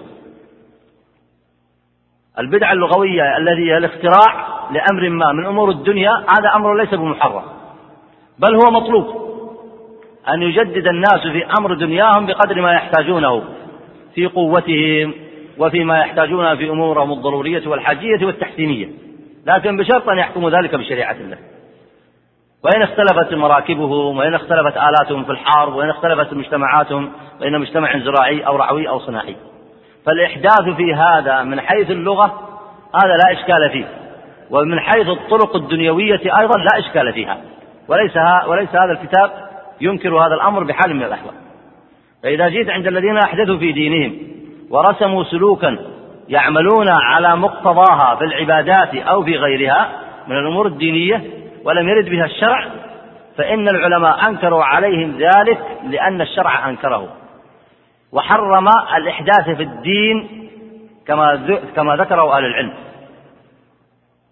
البدعة اللغوية الذي هي الاختراع لأمر ما من أمور الدنيا هذا أمر ليس بمحرم بل هو مطلوب أن يجدد الناس في أمر دنياهم بقدر ما يحتاجونه. في قوتهم وفيما يحتاجونه في أمورهم الضرورية والحاجية والتحسينية. لكن بشرط أن يحكموا ذلك بشريعة الله. وإن اختلفت مراكبهم وإن اختلفت آلاتهم في الحرب وإن اختلفت مجتمعاتهم بين مجتمع زراعي أو رعوي أو صناعي. فالإحداث في هذا من حيث اللغة هذا لا إشكال فيه. ومن حيث الطرق الدنيوية أيضا لا إشكال فيها. وليس وليس هذا الكتاب ينكر هذا الأمر بحال من الأحوال. فإذا جئت عند الذين أحدثوا في دينهم ورسموا سلوكا يعملون على مقتضاها في العبادات أو في غيرها من الأمور الدينية ولم يرد بها الشرع فإن العلماء أنكروا عليهم ذلك لأن الشرع أنكره. وحرم الإحداث في الدين كما كما ذكره أهل العلم.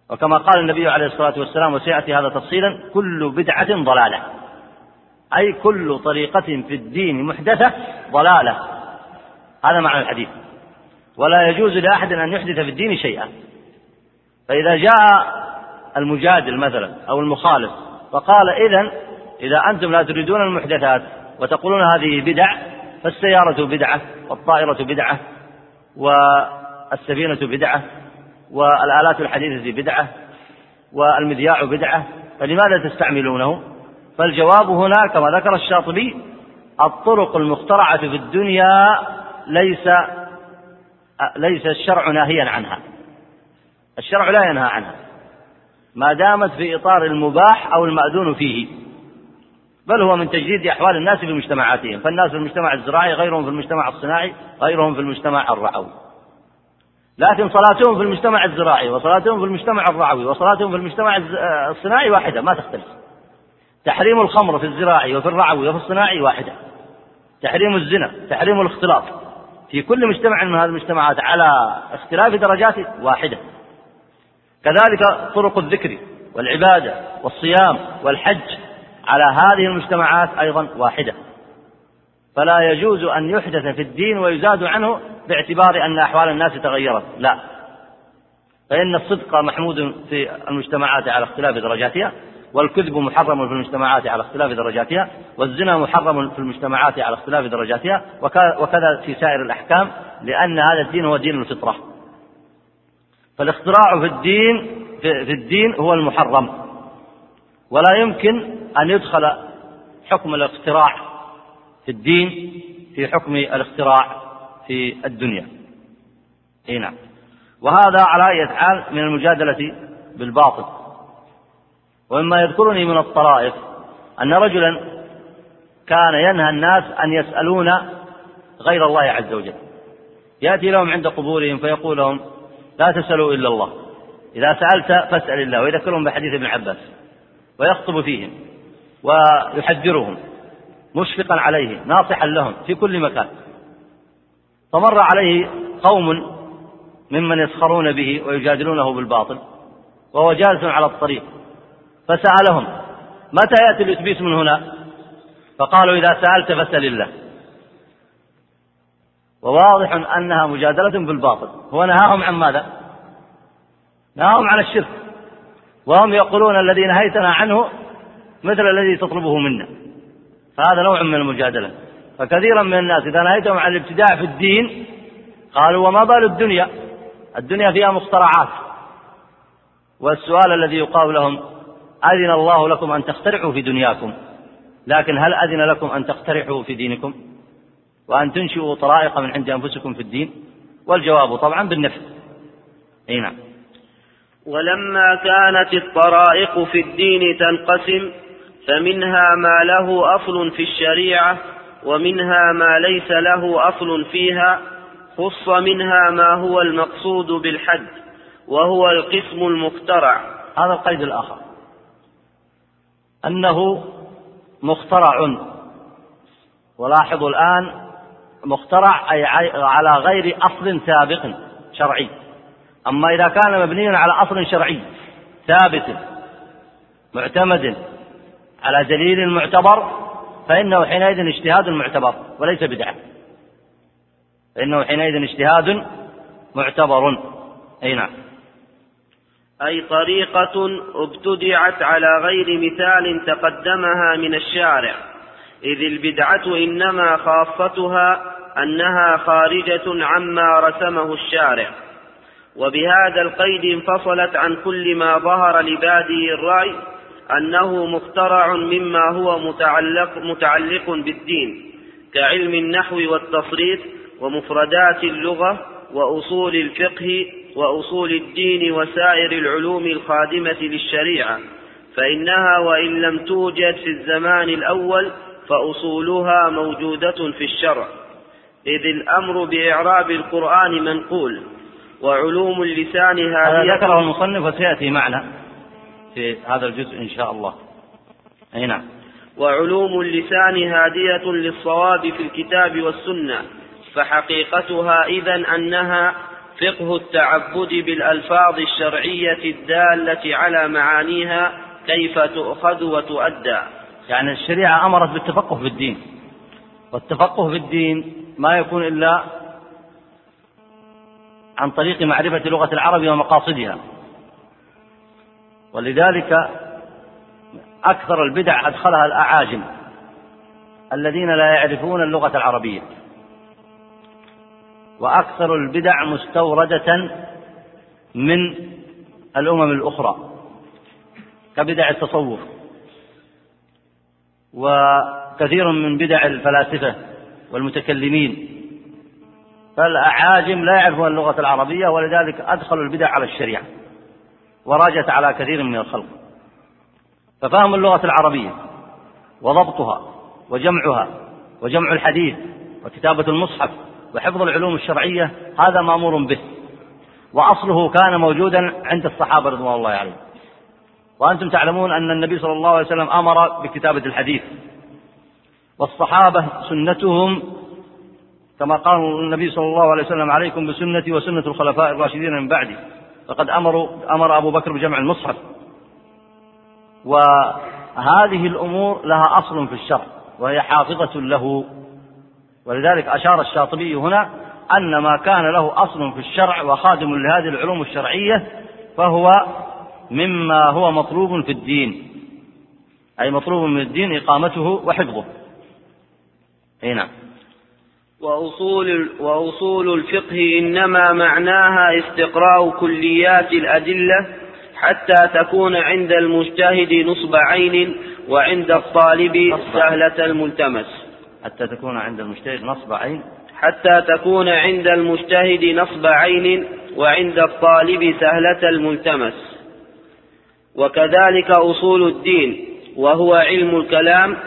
وكما قال النبي عليه الصلاة والسلام وسيأتي هذا تفصيلا كل بدعة ضلالة. أي كل طريقة في الدين محدثة ضلالة. هذا معنى الحديث. ولا يجوز لأحد أن يحدث في الدين شيئا. فإذا جاء المجادل مثلا أو المخالف فقال إذا إذا أنتم لا تريدون المحدثات وتقولون هذه بدع فالسيارة بدعة والطائرة بدعة والسفينة بدعة والآلات الحديثة بدعة والمذياع بدعة فلماذا تستعملونه؟ فالجواب هنا كما ذكر الشاطبي الطرق المخترعة في الدنيا ليس ليس الشرع ناهيا عنها. الشرع لا ينهى عنها. ما دامت في إطار المباح أو المأذون فيه. بل هو من تجديد أحوال الناس في مجتمعاتهم. فالناس في المجتمع الزراعي غيرهم في المجتمع الصناعي غيرهم في المجتمع الرعوي. لكن صلاتهم في المجتمع الزراعي وصلاتهم في المجتمع الرعوي وصلاتهم في المجتمع الصناعي واحدة ما تختلف. تحريم الخمر في الزراعي وفي الرعوي وفي الصناعي واحدة. تحريم الزنا تحريم الاختلاط. في كل مجتمع من هذه المجتمعات على اختلاف درجات واحدة. كذلك طرق الذكر والعبادة والصيام والحج على هذه المجتمعات أيضا واحدة. فلا يجوز أن يحدث في الدين ويزاد عنه باعتبار أن أحوال الناس تغيرت. لا. فإن الصدق محمود في المجتمعات على اختلاف درجاتها. والكذب محرم في المجتمعات على اختلاف درجاتها والزنا محرم في المجتمعات على اختلاف درجاتها وكذا في سائر الأحكام لأن هذا الدين هو دين الفطرة. فالاختراع في الدين في الدين هو المحرم. ولا يمكن أن يدخل حكم الاختراع في الدين في حكم الاختراع في الدنيا. إي نعم. وهذا على أي حال من المجادلة بالباطل. ومما يذكرني من الطرائف أن رجلا كان ينهى الناس أن يسألون غير الله عز وجل. يأتي لهم عند قبورهم فيقول لهم لا تسألوا إلا الله. إذا سألت فاسأل الله. ويذكرهم بحديث ابن عباس. ويخطب فيهم. ويحذرهم. مشفقا عليه. ناصحا لهم. في كل مكان. فمر عليه قوم ممن يسخرون به ويجادلونه بالباطل. وهو جالس على الطريق. فسألهم متى يأتي الإتبيس من هنا؟ فقالوا إذا سألت فاسأل الله. وواضح أنها مجادلة بالباطل هو نهاهم عن ماذا؟ نهاهم عن الشرك. وهم يقولون الذي نهيتنا عنه مثل الذي تطلبه منا. فهذا نوع من المجادلة. فكثيرا من الناس إذا نهيتهم عن الابتداع في الدين قالوا وما بال الدنيا؟ الدنيا فيها مخترعات والسؤال الذي يقال لهم أذن الله لكم أن تخترعوا في دنياكم. لكن هل أذن لكم أن تخترعوا في دينكم؟ وأن تنشئوا طرائق من عند أنفسكم في الدين؟ والجواب طبعا بالنفس أي نعم. ولما كانت الطرائق في الدين تنقسم فمنها ما له أصل في الشريعة ومنها ما ليس له أصل فيها خص منها ما هو المقصود بالحد وهو القسم المخترع. هذا القيد الآخر. أنه مخترع. ولاحظوا الآن مخترع أي على غير أصل سابق شرعي. أما إذا كان مبنيا على أصل شرعي ثابت معتمد على دليل معتبر فإنه حينئذ اجتهاد معتبر وليس بدعة. فإنه حينئذ اجتهاد معتبر. أي نعم. أي طريقة ابتدعت على غير مثال تقدمها من الشارع إذ البدعة إنما خاصتها أنها خارجة عما رسمه الشارع. وبهذا القيد انفصلت عن كل ما ظهر لبادئ الرأي أنه مخترع مما هو متعلق, متعلق بالدين كعلم النحو والتصريف ومفردات اللغة وأصول الفقه وأصول الدين وسائر العلوم الخادمة للشريعة فإنها وإن لم توجد في الزمان الأول فأصولها موجودة في الشرع. إذ الأمر بإعراب القرآن منقول وعلوم اللسان هذه ذكره المصنف وسيأتي معنا في هذا الجزء إن شاء الله. أي نعم. وعلوم اللسان هادية للصواب في الكتاب والسنة فحقيقتها إذا أنها فقه التعبد بالألفاظ الشرعية الدالة على معانيها كيف تؤخذ وتؤدى. يعني الشريعة أمرت بالتفقه في الدين. والتفقه في الدين ما يكون إلا عن طريق معرفة لغة العرب ومقاصدها. ولذلك أكثر البدع أدخلها الأعاجم الذين لا يعرفون اللغة العربية. وأكثر البدع مستوردة من الأمم الأخرى كبدع التصوف وكثير من بدع الفلاسفة والمتكلمين فالأعاجم لا يعرفون اللغة العربية ولذلك أدخلوا البدع على الشريعة وراجت على كثير من الخلق ففهم اللغة العربية وضبطها وجمعها وجمع الحديث وكتابة المصحف وحفظ العلوم الشرعية هذا مأمور به. وأصله كان موجودا عند الصحابة رضوان الله عليهم. وأنتم تعلمون أن النبي صلى الله عليه وسلم أمر بكتابة الحديث. والصحابة سنتهم كما قال النبي صلى الله عليه وسلم عليكم بسنتي وسنة الخلفاء الراشدين من بعدي. فقد أمروا أمر أبو بكر بجمع المصحف. وهذه الأمور لها أصل في الشرع وهي حافظة له. ولذلك أشار الشاطبي هنا أن ما كان له أصل في الشرع وخادم لهذه العلوم الشرعية فهو مما هو مطلوب في الدين. أي مطلوب من الدين إقامته وحفظه. أي نعم. وأصول, وأصول الفقه إنما معناها استقراء كليات الأدلة حتى تكون عند المجتهد نصب عين وعند الطالب سهلة الملتمس. حتى تكون عند المجتهد نصب عين. حتى تكون عند المجتهد نصب عين وعند الطالب سهلة الملتمس. وكذلك أصول الدين وهو علم الكلام.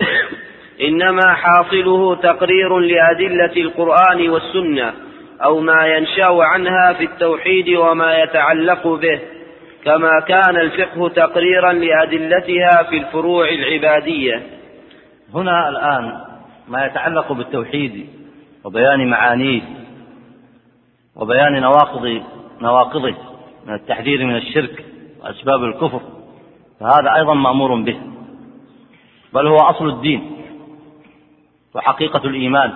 *coughs* إنما حاصله تقرير لأدلة القرآن والسنة أو ما ينشأ عنها في التوحيد وما يتعلق به كما كان الفقه تقريرا لأدلتها في الفروع العبادية. هنا الآن ما يتعلق بالتوحيد وبيان معانيه وبيان نواقض نواقضه من التحذير من الشرك وأسباب الكفر فهذا أيضا مأمور به. بل هو أصل الدين وحقيقة الإيمان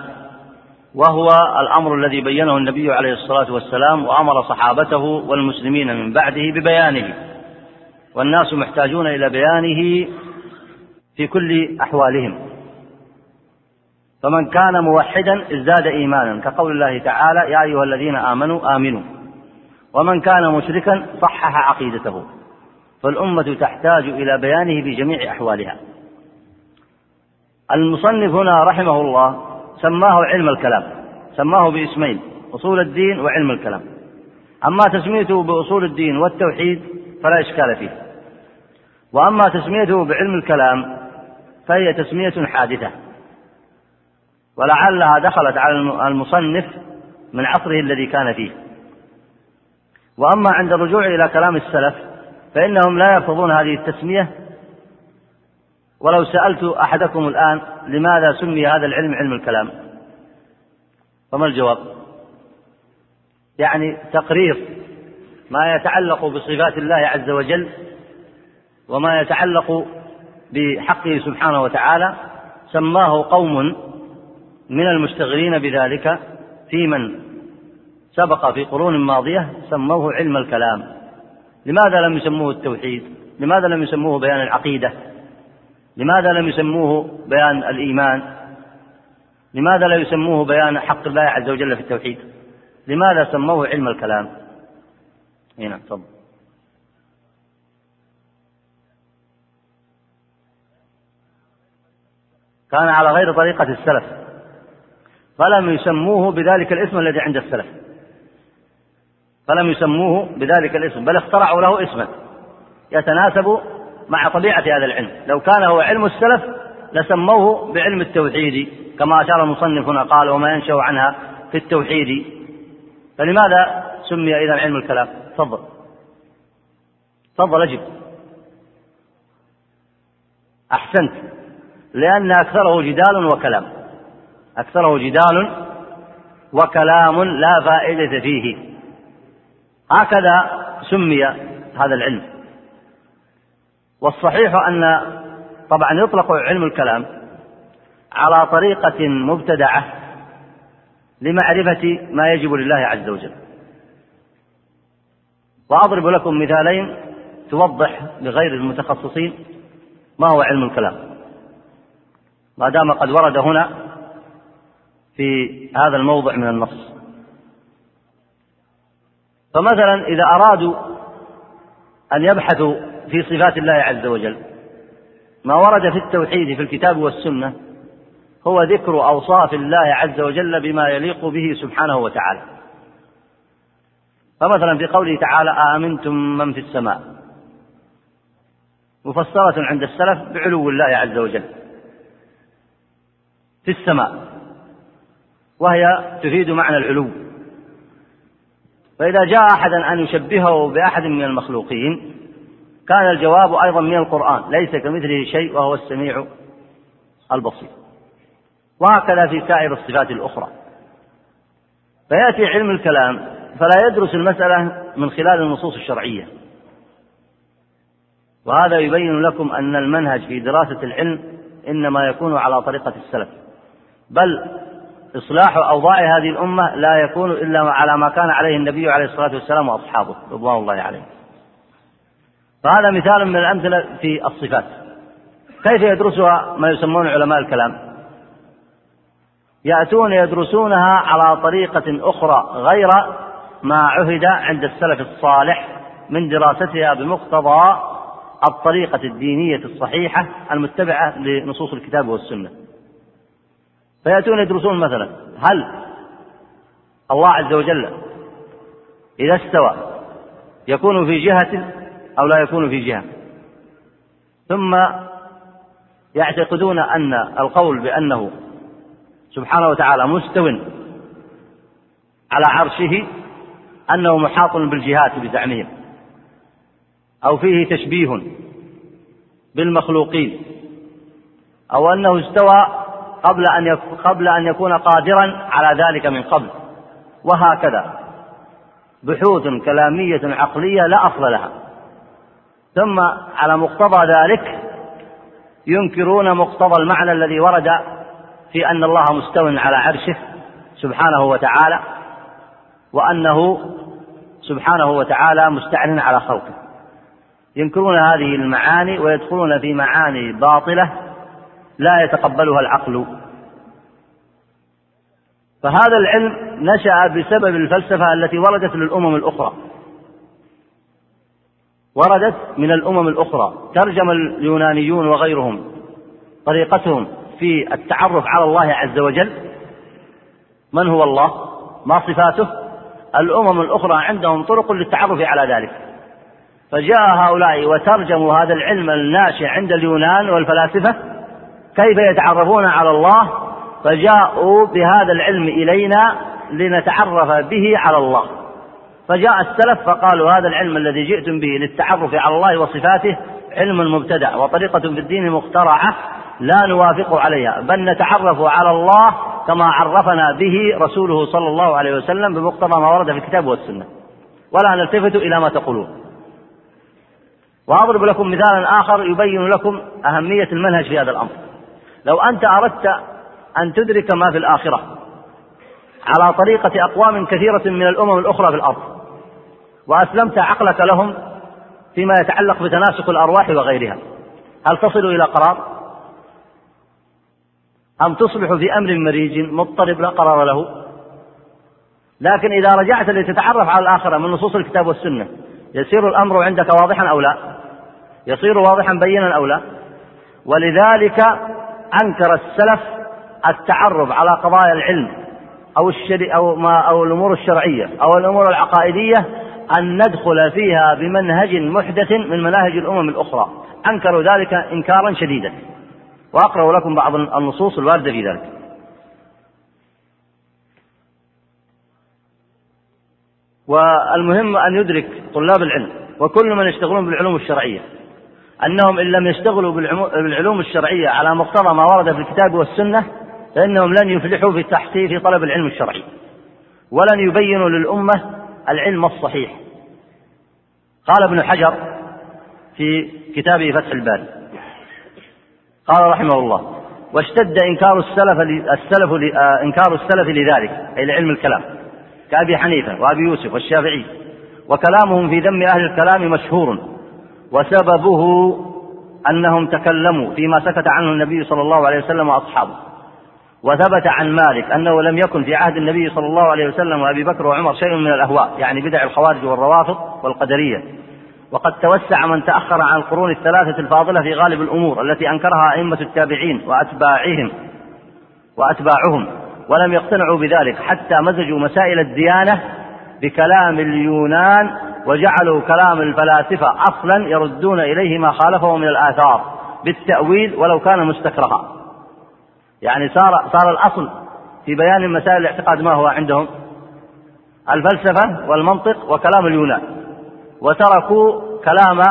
وهو الأمر الذي بينه النبي عليه الصلاة والسلام وأمر صحابته والمسلمين من بعده ببيانه. والناس محتاجون إلى بيانه في كل أحوالهم. فمن كان موحدا ازداد إيمانا كقول الله تعالى يا أيها الذين آمنوا آمنوا. ومن كان مشركا صحح عقيدته. فالأمة تحتاج إلى بيانه في جميع أحوالها. المصنف هنا رحمه الله سماه علم الكلام سماه باسمين أصول الدين وعلم الكلام. أما تسميته بأصول الدين والتوحيد فلا إشكال فيه. وأما تسميته بعلم الكلام فهي تسمية حادثة. ولعلها دخلت على المصنف من عصره الذي كان فيه. وأما عند الرجوع إلى كلام السلف فإنهم لا يرفضون هذه التسمية. ولو سألت أحدكم الآن لماذا سمي هذا العلم علم الكلام؟ فما الجواب؟ يعني تقرير ما يتعلق بصفات الله عز وجل وما يتعلق بحقه سبحانه وتعالى سماه قوم من المشتغلين بذلك في من سبق في قرون ماضية سموه علم الكلام. لماذا لم يسموه التوحيد؟ لماذا لم يسموه بيان العقيدة؟ لماذا لم يسموه بيان الإيمان؟ لماذا لا يسموه بيان حق الله عز وجل في التوحيد؟ لماذا سموه علم الكلام؟ هنا تفضل. كان على غير طريقة السلف فلم يسموه بذلك الاسم الذي عند السلف. فلم يسموه بذلك الاسم بل اخترعوا له اسما يتناسب مع طبيعة هذا العلم. لو كان هو علم السلف لسموه بعلم التوحيد كما أشار المصنف هنا قال وما ينشأ عنها في التوحيد. فلماذا سمي إذا علم الكلام؟ تفضل. تفضل أجب. أحسنت. لأن أكثره جدال وكلام. أكثره جدال وكلام لا فائدة فيه. هكذا سمي هذا العلم. والصحيح أن طبعا يطلق علم الكلام على طريقة مبتدعة لمعرفة ما يجب لله عز وجل. وأضرب لكم مثالين توضح لغير المتخصصين ما هو علم الكلام. ما دام قد ورد هنا في هذا الموضع من النص. فمثلا إذا أرادوا أن يبحثوا في صفات الله عز وجل ما ورد في التوحيد في الكتاب والسنة هو ذكر أوصاف الله عز وجل بما يليق به سبحانه وتعالى. فمثلا في قوله تعالى آمنتم من في السماء مفسرة عند السلف بعلو الله عز وجل. في السماء. وهي تفيد معنى العلو. فإذا جاء أحدا أن يشبهه بأحد من المخلوقين كان الجواب أيضا من القرآن ليس كمثله شيء وهو السميع البصير. وهكذا في سائر الصفات الأخرى. فيأتي علم الكلام فلا يدرس المسألة من خلال النصوص الشرعية. وهذا يبين لكم أن المنهج في دراسة العلم إنما يكون على طريقة السلف. بل إصلاح أوضاع هذه الأمة لا يكون إلا على ما كان عليه النبي عليه الصلاة والسلام وأصحابه رضوان الله عليهم فهذا مثال من الأمثلة في الصفات. كيف يدرسها ما يسمون علماء الكلام؟ يأتون يدرسونها على طريقة أخرى غير ما عهد عند السلف الصالح من دراستها بمقتضى الطريقة الدينية الصحيحة المتبعة لنصوص الكتاب والسنة. فيأتون يدرسون مثلا. هل الله عز وجل إذا استوى يكون في جهة أو لا يكون في جهة؟ ثم يعتقدون أن القول بأنه سبحانه وتعالى مستو على عرشه أنه محاط بالجهات بزعمهم أو فيه تشبيه بالمخلوقين أو أنه استوى قبل أن قبل أن يكون قادرا على ذلك من قبل. وهكذا. بحوث كلامية عقلية لا أصل لها. ثم على مقتضى ذلك ينكرون مقتضى المعنى الذي ورد في أن الله مستو على عرشه سبحانه وتعالى وأنه سبحانه وتعالى مستعن على خلقه. ينكرون هذه المعاني ويدخلون في معاني باطلة لا يتقبلها العقل. فهذا العلم نشأ بسبب الفلسفة التي وردت للأمم الأخرى. وردت من الأمم الأخرى. ترجم اليونانيون وغيرهم طريقتهم في التعرف على الله عز وجل. من هو الله؟ ما صفاته؟ الأمم الأخرى عندهم طرق للتعرف على ذلك. فجاء هؤلاء وترجموا هذا العلم الناشئ عند اليونان والفلاسفة كيف يتعرفون على الله فجاءوا بهذا العلم إلينا لنتعرف به على الله. فجاء السلف فقالوا هذا العلم الذي جئتم به للتعرف على الله وصفاته علم مبتدع وطريقة في الدين مخترعة لا نوافق عليها بل نتعرف على الله كما عرفنا به رسوله صلى الله عليه وسلم بمقتضى ما ورد في الكتاب والسنة. ولا نلتفت إلى ما تقولون. وأضرب لكم مثالا آخر يبين لكم أهمية المنهج في هذا الأمر. لو أنت أردت أن تدرك ما في الآخرة على طريقة أقوام كثيرة من الأمم الأخرى في الأرض وأسلمت عقلك لهم فيما يتعلق بتناسق الأرواح وغيرها هل تصل إلى قرار؟ أم تصبح في أمر مريج مضطرب لا قرار له؟ لكن إذا رجعت لتتعرف على الآخرة من نصوص الكتاب والسنة يصير الأمر عندك واضحا أو لا؟ يصير واضحا بينا أو لا؟ ولذلك أنكر السلف التعرف على قضايا العلم أو الشري أو ما أو الأمور الشرعية أو الأمور العقائدية أن ندخل فيها بمنهج محدث من مناهج الأمم الأخرى. أنكروا ذلك إنكارا شديدا. وأقرأ لكم بعض النصوص الواردة في ذلك. والمهم أن يدرك طلاب العلم وكل من يشتغلون بالعلوم الشرعية. أنهم إن لم يشتغلوا بالعلوم الشرعية على مقتضى ما ورد في الكتاب والسنة فإنهم لن يفلحوا في في طلب العلم الشرعي ولن يبينوا للأمة العلم الصحيح. قال ابن حجر في كتابه فتح الباري قال رحمه الله واشتد إنكار السلف السلف آه، إنكار السلف لذلك أي لعلم الكلام كأبي حنيفة وأبي يوسف والشافعي وكلامهم في ذم أهل الكلام مشهور. وسببه أنهم تكلموا فيما سكت عنه النبي صلى الله عليه وسلم وأصحابه. وثبت عن مالك أنه لم يكن في عهد النبي صلى الله عليه وسلم وأبي بكر وعمر شيء من الأهواء يعني بدع الخوارج والروافض والقدرية. وقد توسع من تأخر عن القرون الثلاثة الفاضلة في غالب الأمور التي أنكرها أئمة التابعين وأتباعهم وأتباعهم ولم يقتنعوا بذلك حتى مزجوا مسائل الديانة بكلام اليونان وجعلوا كلام الفلاسفة أصلا يردون إليه ما خالفه من الآثار بالتأويل ولو كان مستكرها. يعني صار صار الأصل في بيان مسائل الاعتقاد ما هو عندهم؟ الفلسفة والمنطق وكلام اليونان. وتركوا كلام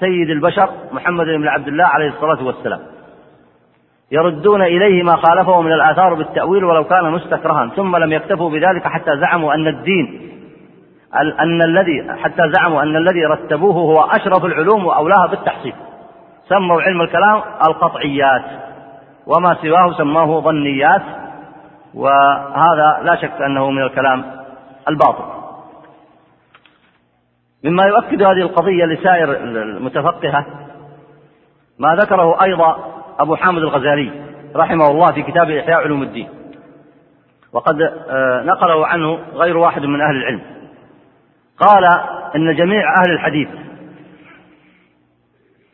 سيد البشر محمد بن عبد الله عليه الصلاة والسلام. يردون إليه ما خالفه من الآثار بالتأويل ولو كان مستكرها. ثم لم يكتفوا بذلك حتى زعموا أن الدين أن الذي حتى زعموا أن الذي رتبوه هو أشرف العلوم وأولاها بالتحصيل. سموا علم الكلام القطعيات. وما سواه سماه ظنيات. وهذا لا شك أنه من الكلام الباطل. مما يؤكد هذه القضية لسائر المتفقهة ما ذكره أيضا أبو حامد الغزالي رحمه الله في كتاب إحياء علوم الدين. وقد آه، نقله عنه غير واحد من أهل العلم. قال إن جميع أهل الحديث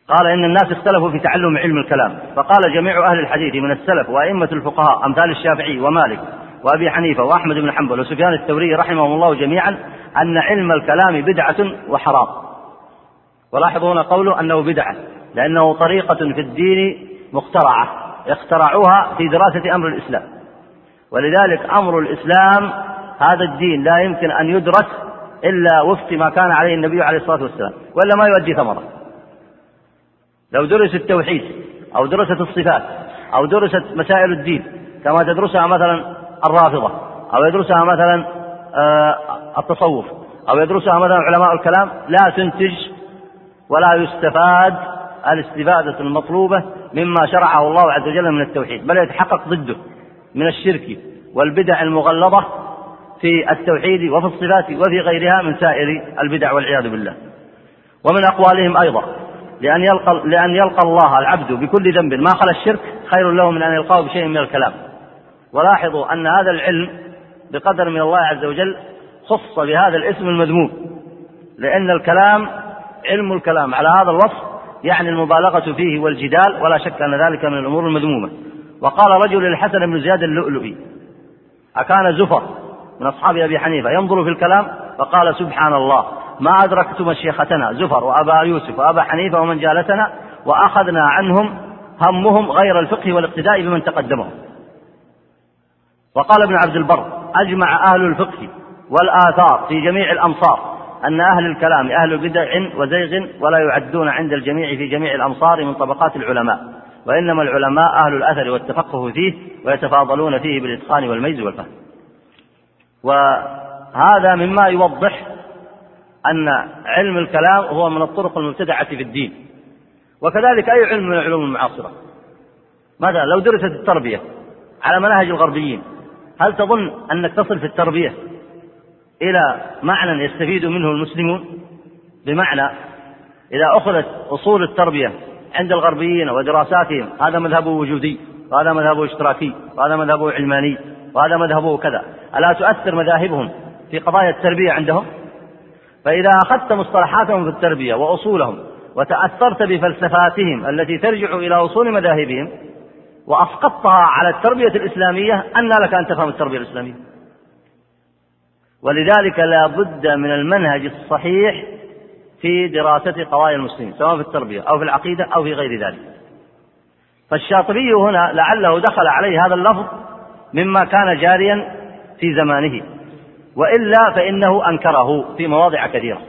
قال إن الناس اختلفوا في تعلم علم الكلام. فقال جميع أهل الحديث من السلف وأئمة الفقهاء أمثال الشافعي ومالك وأبي حنيفة وأحمد بن حنبل وسفيان الثوري رحمهم الله جميعا أن علم الكلام بدعة وحرام. ولاحظوا هنا قوله أنه بدعة لأنه طريقة في الدين مخترعة اخترعوها في دراسة أمر الإسلام. ولذلك أمر الإسلام هذا الدين لا يمكن أن يدرس إلا وفق ما كان عليه النبي عليه الصلاة والسلام وإلا ما يؤدي ثمرة. لو درس التوحيد أو درست الصفات أو درست مسائل الدين كما تدرسها مثلا الرافضة أو يدرسها مثلا آه، التصوف أو يدرسها مثلا علماء الكلام لا تنتج ولا يستفاد الاستفادة المطلوبة مما شرعه الله عز وجل من التوحيد بل يتحقق ضده من الشرك والبدع المغلظة في التوحيد وفي الصفات وفي غيرها من سائر البدع والعياذ بالله. ومن أقوالهم أيضا لأن يلقى, لأن يلقى الله العبد بكل ذنب ما خلا الشرك خير له من أن يلقاه بشيء من الكلام. ولاحظوا أن هذا العلم بقدر من الله عز وجل خص بهذا الاسم المذموم. لأن الكلام علم الكلام على هذا الوصف يعني المبالغة فيه والجدال ولا شك أن ذلك من الأمور المذمومة. وقال رجل للحسن بن زياد اللؤلؤي أكان زفر من أصحاب أبي حنيفة. ينظر في الكلام فقال سبحان الله ما أدركت مشيختنا زفر وأبا يوسف وأبا حنيفة ومن جالسنا وأخذنا عنهم همهم غير الفقه والاقتداء بمن تقدمهم وقال ابن عبد البر أجمع أهل الفقه والآثار في جميع الأمصار أن أهل الكلام أهل بدع وزيغ ولا يعدون عند الجميع في جميع الأمصار من طبقات العلماء وإنما العلماء أهل الأثر والتفقه فيه ويتفاضلون فيه بالإتقان والميز والفهم. وهذا مما يوضح أن علم الكلام هو من الطرق المبتدعة في الدين. وكذلك أي علم من العلوم المعاصرة؟ مثلا لو درست التربية على مناهج الغربيين هل تظن أنك تصل في التربية إلى معنى يستفيد منه المسلمون؟ بمعنى إذا أخذت أصول التربية عند الغربيين ودراساتهم هذا مذهبه وجودي وهذا مذهبه اشتراكي وهذا مذهبه علماني وهذا مذهبه كذا. ألا تؤثر مذاهبهم في قضايا التربية عندهم؟ فإذا أخذت مصطلحاتهم في التربية وأصولهم وتأثرت بفلسفاتهم التي ترجع إلى أصول مذاهبهم وأسقطتها على التربية الإسلامية أن لك أن تفهم التربية الإسلامية. ولذلك لا بد من المنهج الصحيح في دراسة قضايا المسلمين سواء في التربية أو في العقيدة أو في غير ذلك. فالشاطبي هنا لعله دخل عليه هذا اللفظ مما كان جاريا في زمانه. وإلا فإنه أنكره في مواضع كثيرة.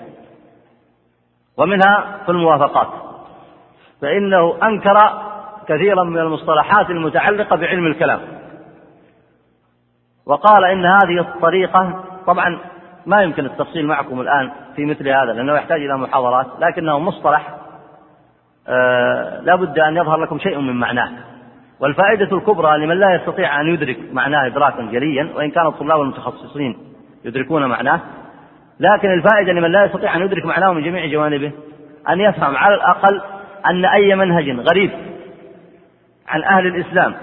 ومنها في الموافقات. فإنه أنكر كثيرا من المصطلحات المتعلقة بعلم الكلام. وقال إن هذه الطريقة طبعا ما يمكن التفصيل معكم الآن في مثل هذا لأنه يحتاج إلى محاضرات لكنه مصطلح آه لا بد أن يظهر لكم شيء من معناه. والفائدة الكبرى لمن لا يستطيع أن يدرك معناه إدراكا جليا وإن كان الطلاب المتخصصين يدركون معناه. لكن الفائدة لمن لا يستطيع أن يدرك معناه من جميع جوانبه أن يفهم على الأقل أن أي منهج غريب عن أهل الإسلام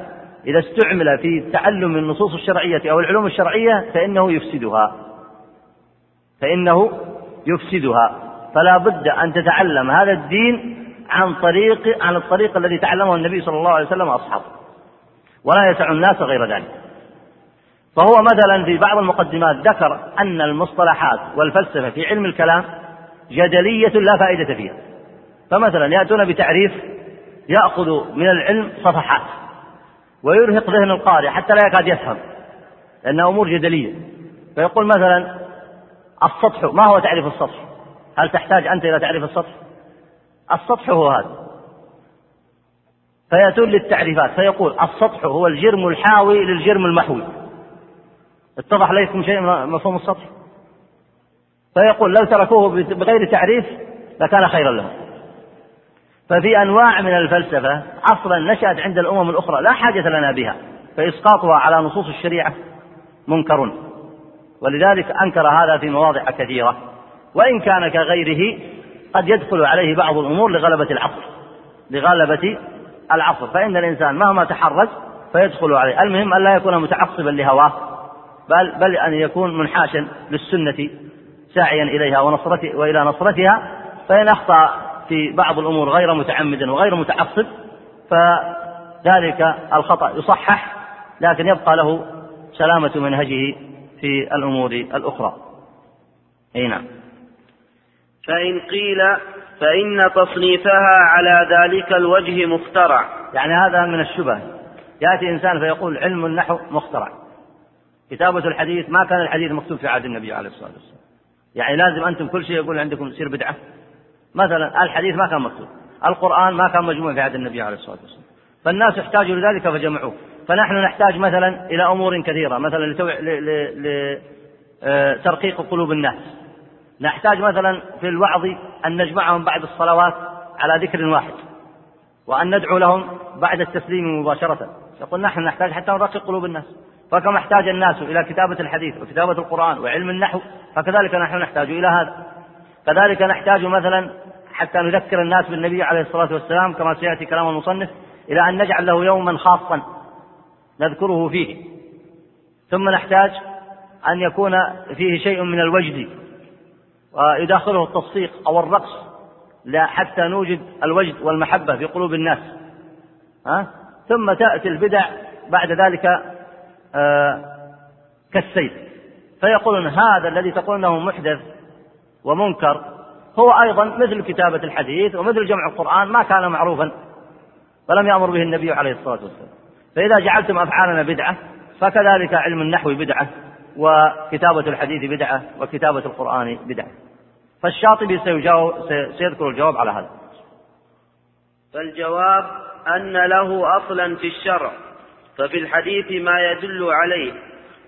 إذا استعمل في تعلم النصوص الشرعية أو العلوم الشرعية فإنه يفسدها. فإنه يفسدها. فلا بد أن تتعلم هذا الدين عن طريق عن الطريق الذي تعلمه النبي صلى الله عليه وسلم وأصحابه. ولا يسع الناس غير ذلك. فهو مثلا في بعض المقدمات ذكر أن المصطلحات والفلسفة في علم الكلام جدلية لا فائدة فيها. فمثلا يأتون بتعريف يأخذ من العلم صفحات ويرهق ذهن القارئ حتى لا يكاد يفهم لأنها أمور جدلية. فيقول مثلا السطح ما هو تعريف السطح؟ هل تحتاج أنت إلى تعريف السطح؟ السطح هو هذا. فيأتون للتعريفات فيقول السطح هو الجرم الحاوي للجرم المحوي. اتضح لكم شيء مفهوم السطح؟ فيقول لو تركوه بغير تعريف لكان خيرا لهم. ففي أنواع من الفلسفة أصلا نشأت عند الأمم الأخرى لا حاجة لنا بها فإسقاطها على نصوص الشريعة منكر. ولذلك أنكر هذا في مواضع كثيرة. وإن كان كغيره قد يدخل عليه بعض الأمور لغلبة العصر لغلبة العصر فإن الإنسان مهما تحرز فيدخل عليه. المهم أن لا يكون متعصبا لهواه بل بل أن يكون منحاشا للسنة ساعيا إليها ونصرته وإلى نصرتها. فإن أخطأ في بعض الأمور غير متعمد وغير متعصب فذلك الخطأ يصحح لكن يبقى له سلامة منهجه في الأمور الأخرى. أي نعم. فإن قيل فإن تصنيفها على ذلك الوجه مخترع. يعني هذا من الشبه. يأتي إنسان فيقول علم النحو مخترع. كتابة الحديث ما كان الحديث مكتوب في عهد النبي عليه الصلاة والسلام. يعني لازم أنتم كل شيء يقول عندكم يصير بدعة. مثلا الحديث ما كان مكتوب. القرآن ما كان مجموع في عهد النبي عليه الصلاة والسلام. فالناس احتاجوا لذلك فجمعوه. فنحن نحتاج مثلا إلى أمور كثيرة. مثلا لترقيق قلوب الناس. نحتاج مثلا في الوعظ أن نجمعهم بعد الصلوات على ذكر واحد وأن ندعو لهم بعد التسليم مباشرة. يقول نحن نحتاج حتى نرقق قلوب الناس. فكما احتاج الناس إلى كتابة الحديث وكتابة القرآن وعلم النحو فكذلك نحن نحتاج إلى هذا. كذلك نحتاج مثلا حتى نذكر الناس بالنبي عليه الصلاة والسلام كما سيأتي كلام المصنف إلى أن نجعل له يوما خاصا نذكره فيه. ثم نحتاج أن يكون فيه شيء من الوجد ويداخله التصفيق أو الرقص لا حتى نوجد الوجد والمحبة في قلوب الناس. ها؟ ثم تأتي البدع بعد ذلك آه كالسيف. فيقولون هذا الذي تقولونه محدث ومنكر هو أيضا مثل كتابة الحديث ومثل جمع القرآن ما كان معروفا ولم يأمر به النبي عليه الصلاة والسلام. فإذا جعلتم أفعالنا بدعة فكذلك علم النحو بدعة. وكتابة الحديث بدعة وكتابة القرآن بدعة. فالشاطبي سيجاوب سيذكر الجواب على هذا. فالجواب أن له أصلا في الشرع ففي الحديث ما يدل عليه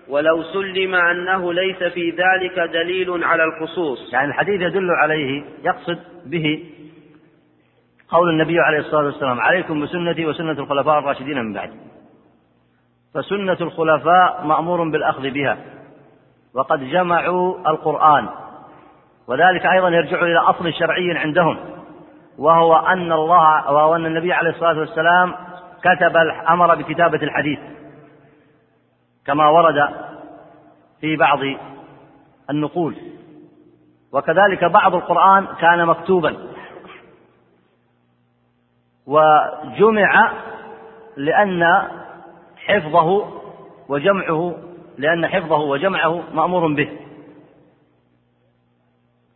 ولو سلم أنه ليس في ذلك دليل على الخصوص. يعني الحديث يدل عليه يقصد به قول النبي عليه الصلاة والسلام عليكم بسنتي وسنة الخلفاء الراشدين من بعد فسنة الخلفاء مأمور بالأخذ بها. وقد جمعوا القرآن. وذلك أيضا يرجع إلى أصل شرعي عندهم وهو أن الله وهو أن النبي عليه الصلاة والسلام كتب أمر بكتابة الحديث كما ورد في بعض النقول. وكذلك بعض القرآن كان مكتوبا. وجمع لأن حفظه وجمعه لأن حفظه وجمعه مأمور به.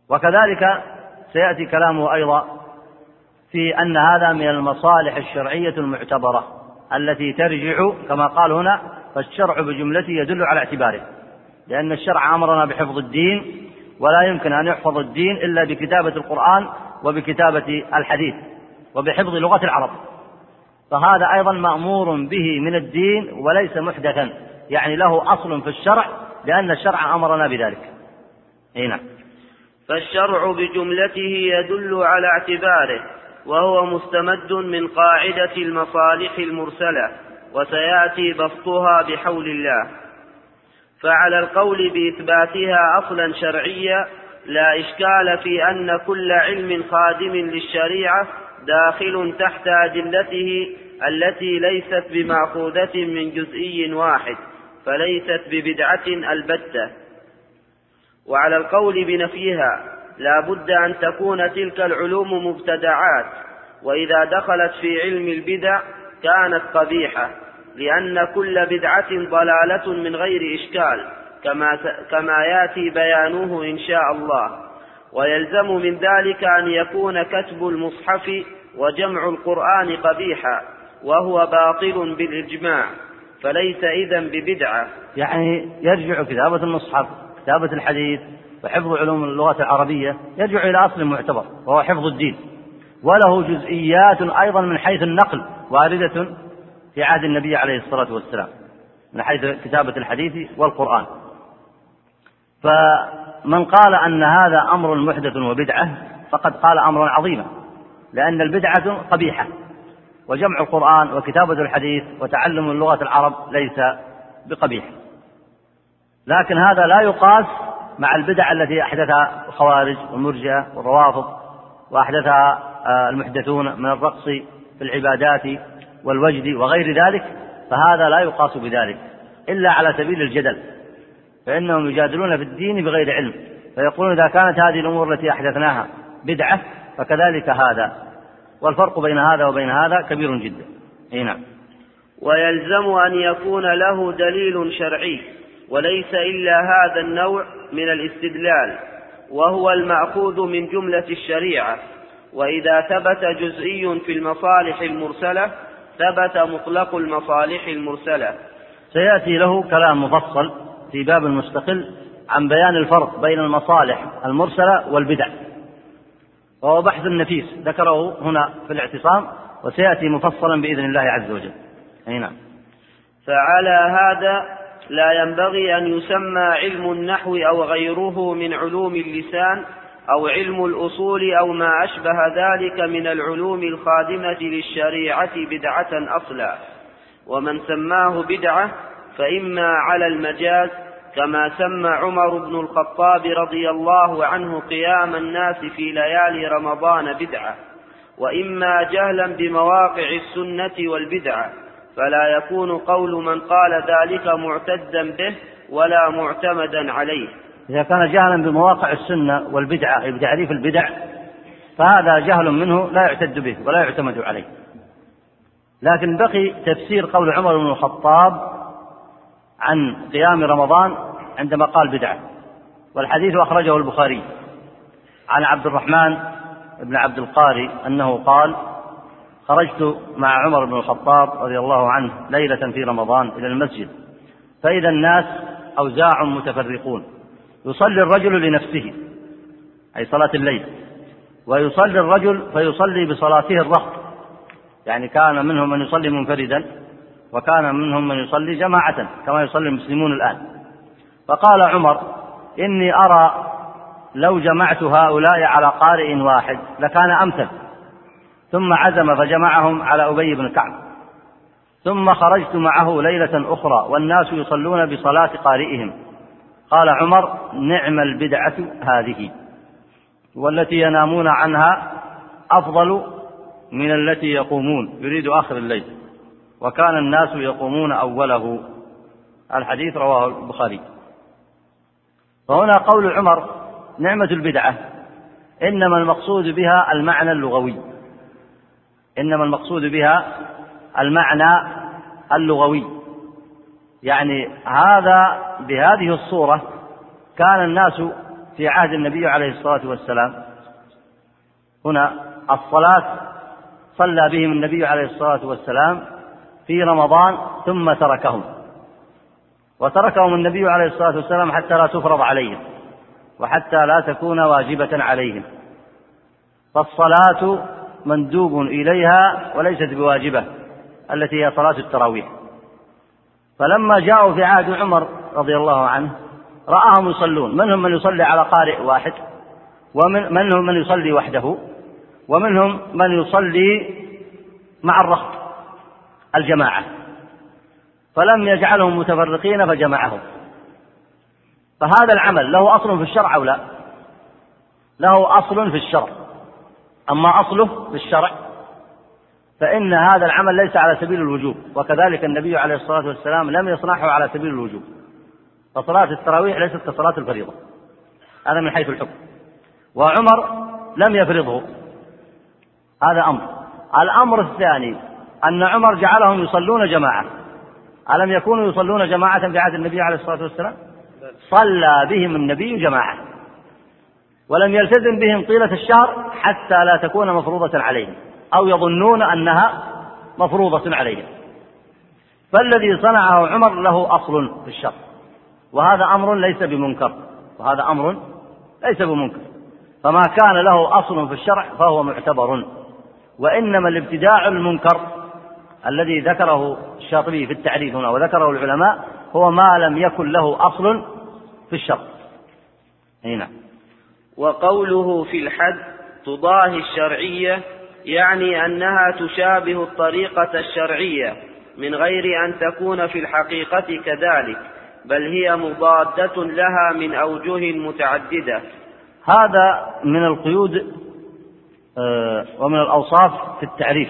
وكذلك سيأتي كلامه أيضا في أن هذا من المصالح الشرعية المعتبرة التي ترجع كما قال هنا فالشرع بجملته يدل على اعتباره. لأن الشرع أمرنا بحفظ الدين ولا يمكن أن يحفظ الدين إلا بكتابة القرآن وبكتابة الحديث وبحفظ لغة العرب. فهذا أيضا مأمور به من الدين وليس محدثا. يعني له أصل في الشرع لأن الشرع أمرنا بذلك. أي نعم. فالشرع بجملته يدل على اعتباره وهو مستمد من قاعدة المصالح المرسلة وسيأتي بسطها بحول الله. فعلى القول بإثباتها أصلا شرعيا لا إشكال في أن كل علم خادم للشريعة داخل تحت أدلته التي ليست بمأخوذة من جزئي واحد. فليست ببدعة البتة. وعلى القول بنفيها لا بد أن تكون تلك العلوم مبتدعات وإذا دخلت في علم البدع كانت قبيحة لأن كل بدعة ضلالة من غير إشكال كما كما ياتي بيانه إن شاء الله. ويلزم من ذلك أن يكون كتب المصحف وجمع القرآن قبيحا وهو باطل بالإجماع. فليس إذا ببدعة. يعني يرجع كتابة المصحف كتابة الحديث وحفظ علوم اللغة العربية يرجع إلى أصل معتبر وهو حفظ الدين. وله جزئيات أيضا من حيث النقل واردة في عهد النبي عليه الصلاة والسلام من حيث كتابة الحديث والقرآن. فمن قال أن هذا أمر محدث وبدعة فقد قال أمرا عظيما لأن البدعة قبيحة. وجمع القرآن وكتابة الحديث وتعلم لغة العرب ليس بقبيح. لكن هذا لا يقاس مع البدع التي أحدثها الخوارج والمرجئة والروافض وأحدثها آه، المحدثون من الرقص في العبادات والوجد وغير ذلك فهذا لا يقاس بذلك إلا على سبيل الجدل فإنهم يجادلون في الدين بغير علم فيقولون إذا كانت هذه الأمور التي أحدثناها بدعة فكذلك هذا. والفرق بين هذا وبين هذا كبير جدا. أي نعم. ويلزم أن يكون له دليل شرعي وليس إلا هذا النوع من الاستدلال وهو المأخوذ من جملة الشريعة. وإذا ثبت جزئي في المصالح المرسلة ثبت مطلق المصالح المرسلة. سيأتي له كلام مفصل في باب مستقل عن بيان الفرق بين المصالح المرسلة والبدع. وهو بحث نفيس ذكره هنا في الاعتصام وسيأتي مفصلا بإذن الله عز وجل. أي نعم. فعلى هذا لا ينبغي أن يسمى علم النحو أو غيره من علوم اللسان أو علم الأصول أو ما أشبه ذلك من العلوم الخادمة للشريعة بدعة أصلا. ومن سماه بدعة فإما على المجاز كما سمى عمر بن الخطاب رضي الله عنه قيام الناس في ليالي رمضان بدعة وإما جهلا بمواقع السنة والبدعة فلا يكون قول من قال ذلك معتدا به ولا معتمدا عليه. إذا كان جهلا بمواقع السنة والبدعة بتعريف البدع فهذا جهل منه لا يعتد به ولا يعتمد عليه. لكن بقي تفسير قول عمر بن الخطاب عن قيام رمضان عندما قال بدعة. والحديث أخرجه البخاري. عن عبد الرحمن بن عبد القاري أنه قال خرجت مع عمر بن الخطاب رضي الله عنه ليلة في رمضان إلى المسجد فإذا الناس أوزاع متفرقون. يصلي الرجل لنفسه أي صلاة الليل ويصلي الرجل فيصلي بصلاته الرهط يعني كان منهم من يصلي منفردا وكان منهم من يصلي جماعة كما يصلي المسلمون الآن. فقال عمر إني أرى لو جمعت هؤلاء على قارئ واحد لكان أمثل. ثم عزم فجمعهم على أبي بن كعب. ثم خرجت معه ليلة أخرى والناس يصلون بصلاة قارئهم. قال عمر نعم البدعة هذه والتي ينامون عنها أفضل من التي يقومون. يريد آخر الليل. وكان الناس يقومون أوله. الحديث رواه البخاري. فهنا قول عمر نعمة البدعة. إنما المقصود بها المعنى اللغوي. إنما المقصود بها المعنى اللغوي. يعني هذا بهذه الصورة كان الناس في عهد النبي عليه الصلاة والسلام. هنا الصلاة صلى بهم النبي عليه الصلاة والسلام في رمضان ثم تركهم. وتركهم النبي عليه الصلاة والسلام حتى لا تفرض عليهم وحتى لا تكون واجبة عليهم. فالصلاة مندوب إليها وليست بواجبة التي هي صلاة التراويح. فلما جاءوا في عهد عمر رضي الله عنه رآهم يصلون. منهم من يصلي على قارئ واحد؟ ومنهم من يصلي وحده؟ ومنهم من يصلي مع الرهط الجماعة. فلم يجعلهم متفرقين فجمعهم. فهذا العمل له أصل في الشرع أو لا؟ له أصل في الشرع. أما أصله في الشرع فإن هذا العمل ليس على سبيل الوجوب وكذلك النبي عليه الصلاة والسلام لم يصنعه على سبيل الوجوب. فصلاة التراويح ليست كصلاة الفريضة. هذا من حيث الحكم. وعمر لم يفرضه. هذا أمر. الأمر الثاني أن عمر جعلهم يصلون جماعة. ألم يكونوا يصلون جماعة في عهد النبي عليه الصلاة والسلام؟ صلى بهم النبي جماعة. ولم يلتزم بهم طيلة الشهر حتى لا تكون مفروضة عليهم أو يظنون أنها مفروضة عليهم. فالذي صنعه عمر له أصل في الشر وهذا أمر ليس بمنكر وهذا أمر ليس بمنكر. فما كان له أصل في الشرع فهو معتبر. وإنما الابتداع المنكر الذي ذكره الشاطبي في التعريف هنا وذكره العلماء هو ما لم يكن له أصل في الشرع هنا وقوله في الحد تضاهي الشرعية يعني أنها تشابه الطريقة الشرعية من غير أن تكون في الحقيقة كذلك بل هي مضادة لها من أوجه متعددة. هذا من القيود آه، ومن الأوصاف في التعريف.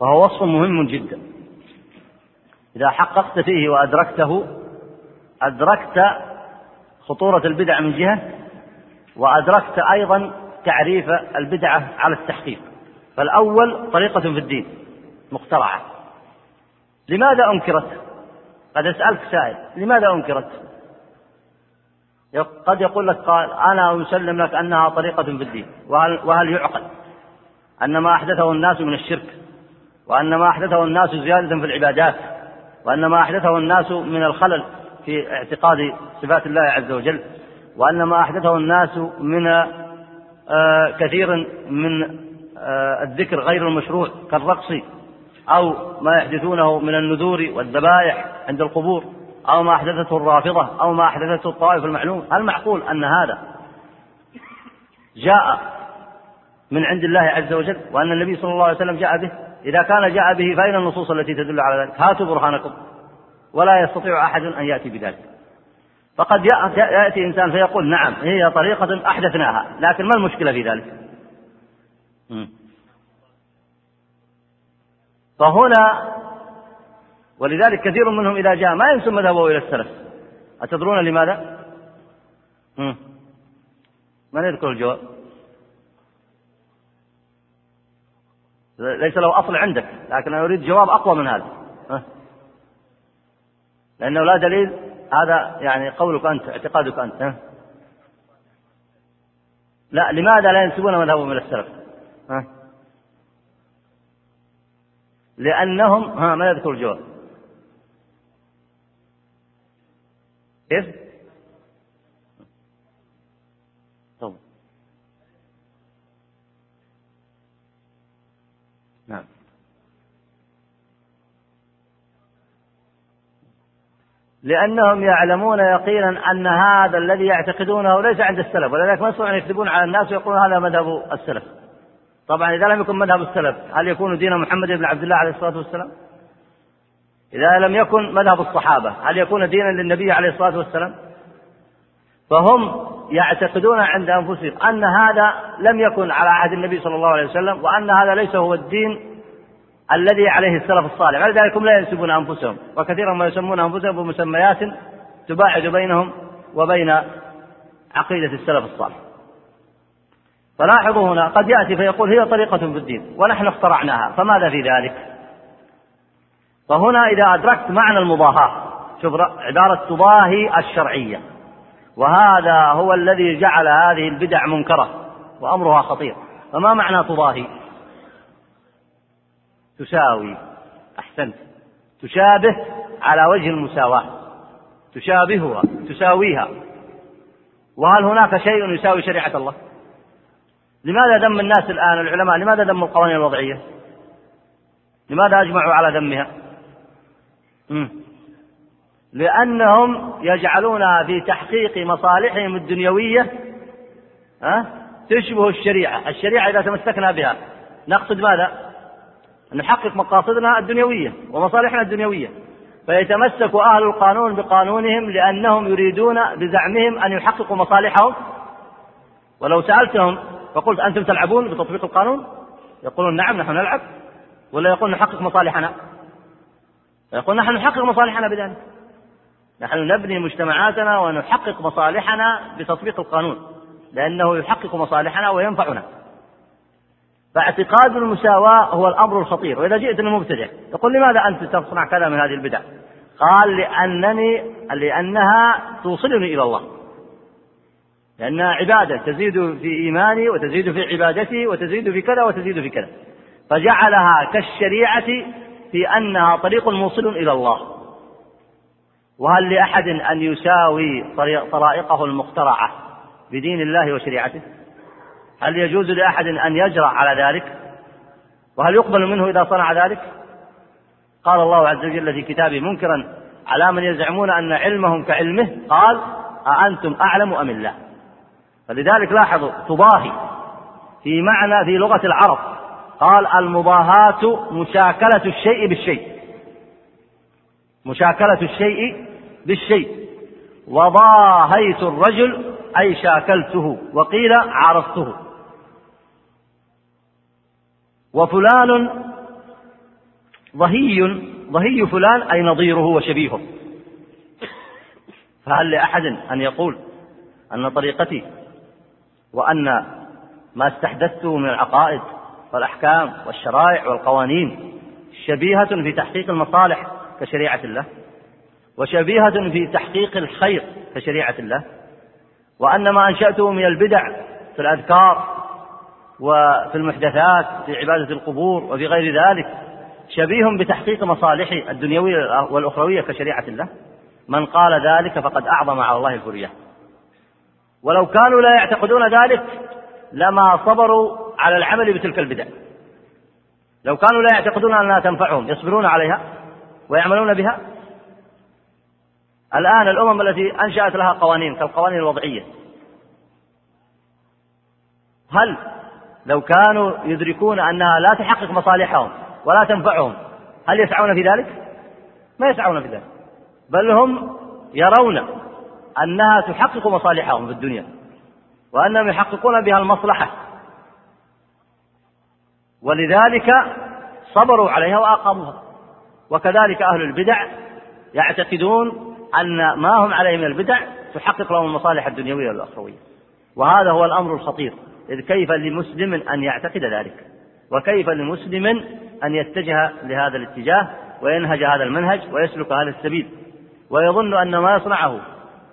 وهو وصف مهم جدا. إذا حققت فيه وأدركته أدركت خطورة البدع من جهة وأدركت أيضا تعريف البدعة على التحقيق. فالأول طريقة في الدين مخترعة لماذا أنكرت؟ قد أسألك سائل لماذا أنكرت؟ قد يقول لك قال أنا أسلم لك أنها طريقة في الدين. وهل, وهل يعقل؟ أن ما أحدثه الناس من الشرك. وأن ما أحدثه الناس زيادة في العبادات وأن ما أحدثه الناس من الخلل في اعتقاد صفات الله عز وجل وأن ما أحدثه الناس من آه، كثير من آه، الذكر غير المشروع كالرقص أو ما يحدثونه من النذور والذبائح عند القبور أو ما أحدثته الرافضة أو ما أحدثته الطائف المعلوم. هل معقول أن هذا جاء من عند الله عز وجل وأن النبي صلى الله عليه وسلم جاء به؟ إذا كان جاء به فأين النصوص التي تدل على ذلك؟ هاتوا برهانكم. ولا يستطيع أحد أن يأتي بذلك. فقد يأتي إنسان فيقول نعم هي طريقة أحدثناها لكن ما المشكلة في ذلك؟ فهنا ولذلك كثير منهم إذا جاء ما ينسب مذهبه إلى السلف. أتدرون لماذا؟ من يذكر الجواب؟ ليس له أصل عندك لكن أنا أريد جواب أقوى من هذا لأنه لا دليل هذا يعني قولك أنت اعتقادك أنت؟ لا لماذا لا ينسبون مذهبهم إلى السلف؟ لأنهم ها ما يذكر الجواب كيف؟ طب. نعم لأنهم يعلمون يقينا أن هذا الذي يعتقدونه ليس عند السلف ولذلك ما يستطيعون يكذبون على الناس ويقولون هذا مذهب السلف. طبعا إذا لم يكن مذهب السلف هل يكون دين محمد بن عبد الله عليه الصلاة والسلام؟ إذا لم يكن مذهب الصحابة هل يكون دينا للنبي عليه الصلاة والسلام؟ فهم يعتقدون عند أنفسهم أن هذا لم يكن على عهد النبي صلى الله عليه وسلم وأن هذا ليس هو الدين الذي عليه السلف الصالح. ولذلك هم لا ينسبون أنفسهم وكثيرا ما يسمون أنفسهم بمسميات تباعد بينهم وبين عقيدة السلف الصالح. فلاحظوا هنا قد يأتي فيقول هي طريقة في الدين ونحن اخترعناها فماذا في ذلك؟ فهنا إذا أدركت معنى المضاهاة شوف عبارة تضاهي الشرعية. وهذا هو الذي جعل هذه البدع منكرة وأمرها خطير. فما معنى تضاهي؟ تساوي. أحسنت. تشابه على وجه المساواة. تشابهها تساويها. وهل هناك شيء يساوي شريعة الله؟ لماذا ذم الناس الآن العلماء؟ لماذا ذموا القوانين الوضعية؟ لماذا أجمعوا على ذمها لأنهم يجعلون في تحقيق مصالحهم الدنيوية ها؟ تشبه الشريعة. الشريعة إذا تمسكنا بها. نقصد ماذا؟ نحقق مقاصدنا الدنيوية ومصالحنا الدنيوية. فيتمسك أهل القانون بقانونهم لأنهم يريدون بزعمهم أن يحققوا مصالحهم. ولو سألتهم فقلت أنتم تلعبون بتطبيق القانون؟ يقولون نعم نحن نلعب. ولا يقول نحقق مصالحنا؟ يقول نحن نحقق مصالحنا بذلك. نحن نبني مجتمعاتنا ونحقق مصالحنا بتطبيق القانون لأنه يحقق مصالحنا وينفعنا. فاعتقاد المساواة هو الأمر الخطير وإذا جئت للمبتدع يقول لماذا أنت تصنع كذا من هذه البدع؟ قال لأنني لأنها توصلني إلى الله. لأنها عبادة تزيد في إيماني وتزيد في عبادتي وتزيد في كذا وتزيد في كذا. فجعلها كالشريعة في أنها طريق موصل إلى الله. وهل لأحد أن يساوي طرائقه المخترعة بدين الله وشريعته؟ هل يجوز لأحد أن يجرأ على ذلك؟ وهل يقبل منه إذا صنع ذلك؟ قال الله عز وجل في كتابه منكرا على من يزعمون أن علمهم كعلمه؟ قال أأنتم أعلم أم الله؟ فلذلك لاحظوا تضاهي في معنى في لغة العرب. قال المضاهاة مشاكلة الشيء بالشيء. مشاكلة الشيء بالشيء. وضاهيت الرجل أي شاكلته وقيل عرفته وفلان ضهي ضهي فلان أي نظيره وشبيهه. فهل لأحد أن يقول أن طريقتي وأن ما استحدثته من العقائد والأحكام والشرائع والقوانين شبيهة في تحقيق المصالح كشريعة الله؟ وشبيهة في تحقيق الخير كشريعة الله؟ وأن ما أنشأته من البدع في الأذكار وفي المحدثات في عبادة القبور وفي غير ذلك شبيه بتحقيق مصالحه الدنيوية والأخروية كشريعة الله. من قال ذلك فقد أعظم على الله الفرية. ولو كانوا لا يعتقدون ذلك لما صبروا على العمل بتلك البدع. لو كانوا لا يعتقدون أنها تنفعهم يصبرون عليها ويعملون بها. الآن الأمم التي أنشأت لها قوانين كالقوانين الوضعية. هل لو كانوا يدركون أنها لا تحقق مصالحهم ولا تنفعهم هل يسعون في ذلك؟ ما يسعون في ذلك بل هم يرون أنها تحقق مصالحهم في الدنيا وأنهم يحققون بها المصلحة. ولذلك صبروا عليها وأقاموها. وكذلك أهل البدع يعتقدون أن ما هم عليه من البدع تحقق لهم المصالح الدنيوية والأخروية. وهذا هو الأمر الخطير. إذ كيف لمسلم أن يعتقد ذلك؟ وكيف لمسلم أن يتجه لهذا الاتجاه وينهج هذا المنهج ويسلك هذا السبيل؟ ويظن أن ما يصنعه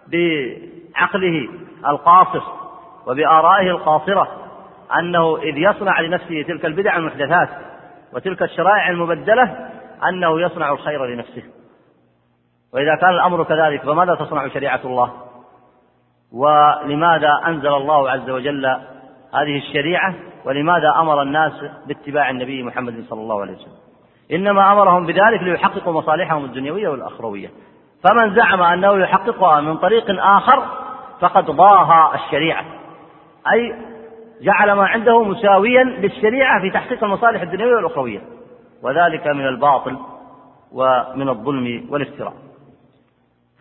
بعقله القاصر وبآرائه القاصرة أنه إذ يصنع لنفسه تلك البدع المحدثات وتلك الشرائع المبدلة أنه يصنع الخير لنفسه. وإذا كان الأمر كذلك فماذا تصنع شريعة الله؟ ولماذا أنزل الله عز وجل هذه الشريعة ولماذا أمر الناس باتباع النبي محمد صلى الله عليه وسلم. إنما أمرهم بذلك ليحققوا مصالحهم الدنيوية والأخروية. فمن زعم أنه يحققها من طريق آخر فقد ضاهى الشريعة. أي جعل ما عنده مساويا للشريعة في تحقيق المصالح الدنيوية والأخروية. وذلك من الباطل ومن الظلم والافتراء.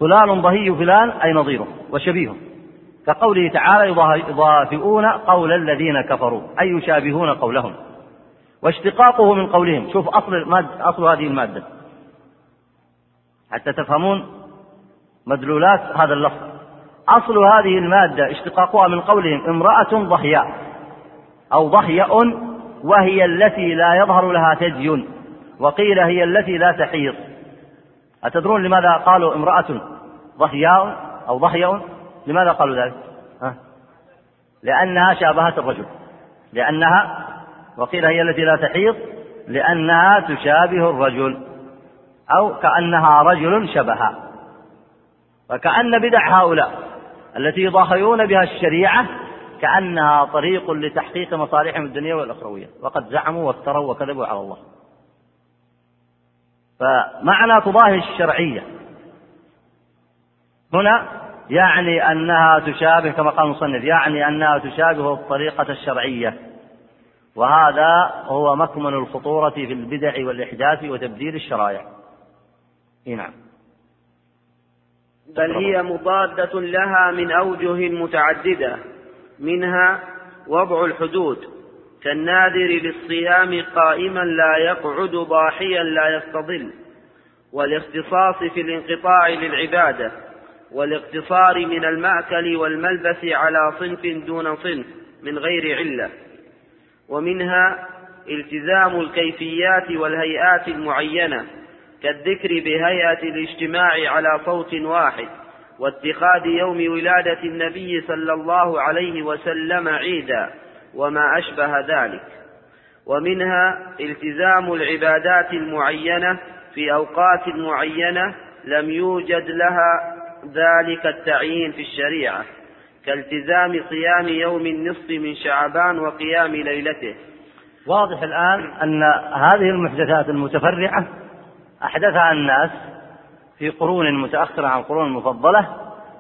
فلان ضهي فلان أي نظيره وشبيهه. كقوله تعالى يضافئون قول الذين كفروا. أي يشابهون قولهم. واشتقاقه من قولهم. شوف أصل المادة أصل هذه المادة. حتى تفهمون مدلولات هذا اللفظ. أصل هذه المادة اشتقاقها من قولهم امرأة ضحياء أو ضحياء وهي التي لا يظهر لها ثدي. وقيل هي التي لا تحيض. أتدرون لماذا قالوا امرأة ضحياء أو ضحياء لماذا قالوا ذلك؟ ها؟ لأنها شابهت الرجل. لأنها وقيل هي التي لا تحيض لأنها تشابه الرجل. أو كأنها رجل شبها. فكأن بدع هؤلاء التي يضاهيون بها الشريعة كأنها طريق لتحقيق مصالحهم الدنيا والأخروية. وقد زعموا وافتروا وكذبوا على الله. فمعنى تضاهي الشرعية هنا يعني أنها تشابه كما قال المصنف يعني أنها تشابه الطريقة الشرعية. وهذا هو مكمن الخطورة في البدع والإحداث وتبديل الشرائع. نعم. بل هي مضادة لها من أوجه متعددة منها وضع الحدود. كالناذر للصيام قائما لا يقعد ضاحيا لا يستظل والاختصاص في الانقطاع للعبادة. والاقتصار من المأكل والملبس على صنف دون صنف من غير علة ومنها التزام الكيفيات والهيئات المعينة كالذكر بهيئة الاجتماع على صوت واحد واتخاذ يوم ولادة النبي صلى الله عليه وسلم عيدا وما أشبه ذلك ومنها التزام العبادات المعينة في أوقات معينة لم يوجد لها ذلك التعيين في الشريعة كالتزام صيام يوم النصف من شعبان وقيام ليلته. واضح الآن أن هذه المحدثات المتفرعة أحدثها الناس في قرون متأخرة عن القرون المفضلة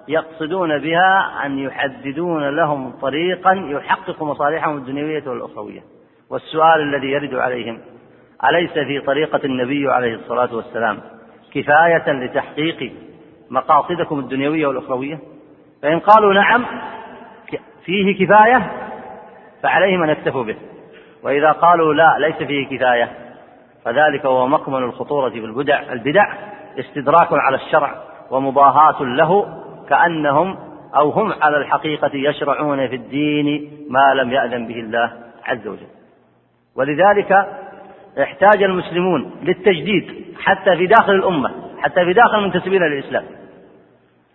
يقصدون بها أن يحددون لهم طريقا يحقق مصالحهم الدنيوية والأخروية. والسؤال الذي يرد عليهم أليس في طريقة النبي عليه الصلاة والسلام كفاية لتحقيق مقاصدكم الدنيوية والأخروية؟ فإن قالوا نعم فيه كفاية فعليهم أن يكتفوا به. وإذا قالوا لا ليس فيه كفاية. فذلك هو مكمن الخطورة في البدع. البدع استدراك على الشرع ومضاهاة له كأنهم أو هم على الحقيقة يشرعون في الدين ما لم يأذن به الله عز وجل. ولذلك احتاج المسلمون للتجديد حتى في داخل الأمة حتى في داخل المنتسبين للإسلام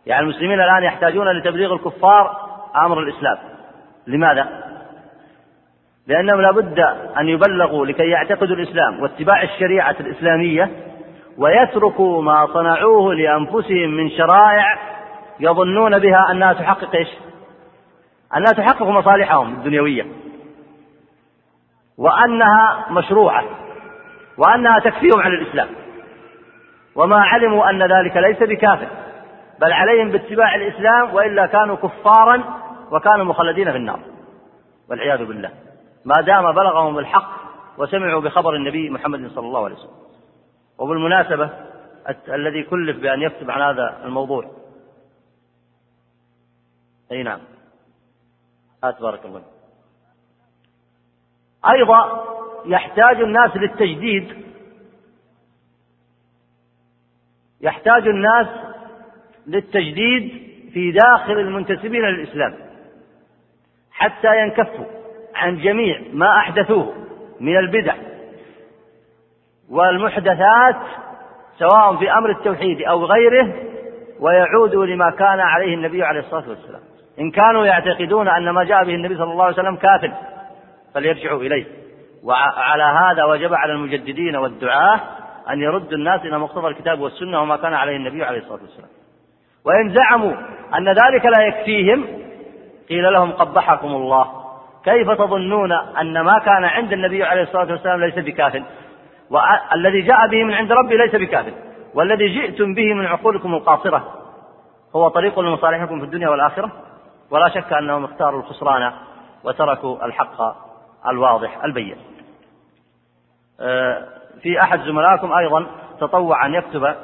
يعني المسلمين الآن يحتاجون لتبليغ الكفار أمر الإسلام. لماذا؟ لأنهم لابد أن يبلغوا لكي يعتقدوا الإسلام واتباع الشريعة الإسلامية ويتركوا ما صنعوه لأنفسهم من شرائع يظنون بها أنها تحقق إيش؟ أنها تحقق مصالحهم الدنيوية. وأنها مشروعة. وأنها تكفيهم عن الإسلام. وما علموا أن ذلك ليس بكافر. بل عليهم باتباع الإسلام وإلا كانوا كفارا وكانوا مخلدين في النار. والعياذ بالله. ما دام بلغهم الحق وسمعوا بخبر النبي محمد صلى الله عليه وسلم. وبالمناسبة الذي كلف بأن يكتب عن هذا الموضوع. أي نعم. هات بارك الله أيضا يحتاج الناس للتجديد. يحتاج الناس للتجديد في داخل المنتسبين للإسلام حتى ينكفوا عن جميع ما أحدثوه من البدع والمحدثات سواء في أمر التوحيد أو غيره ويعودوا لما كان عليه النبي عليه الصلاة والسلام. إن كانوا يعتقدون أن ما جاء به النبي صلى الله عليه وسلم كافر فليرجعوا إليه. وعلى هذا وجب على المجددين والدعاة أن يردوا الناس إلى مقتضى الكتاب والسنة وما كان عليه النبي عليه الصلاة والسلام. وإن زعموا أن ذلك لا يكفيهم قيل لهم قبحكم الله. كيف تظنون أن ما كان عند النبي عليه الصلاة والسلام ليس بكاف؟ والذي جاء به من عند ربي ليس بكاف. والذي جئتم به من عقولكم القاصرة. هو طريق لمصالحكم في الدنيا والآخرة؟ ولا شك أنهم اختاروا الخسران وتركوا الحق الواضح البين. آه، في أحد زملائكم أيضا تطوع أن يكتب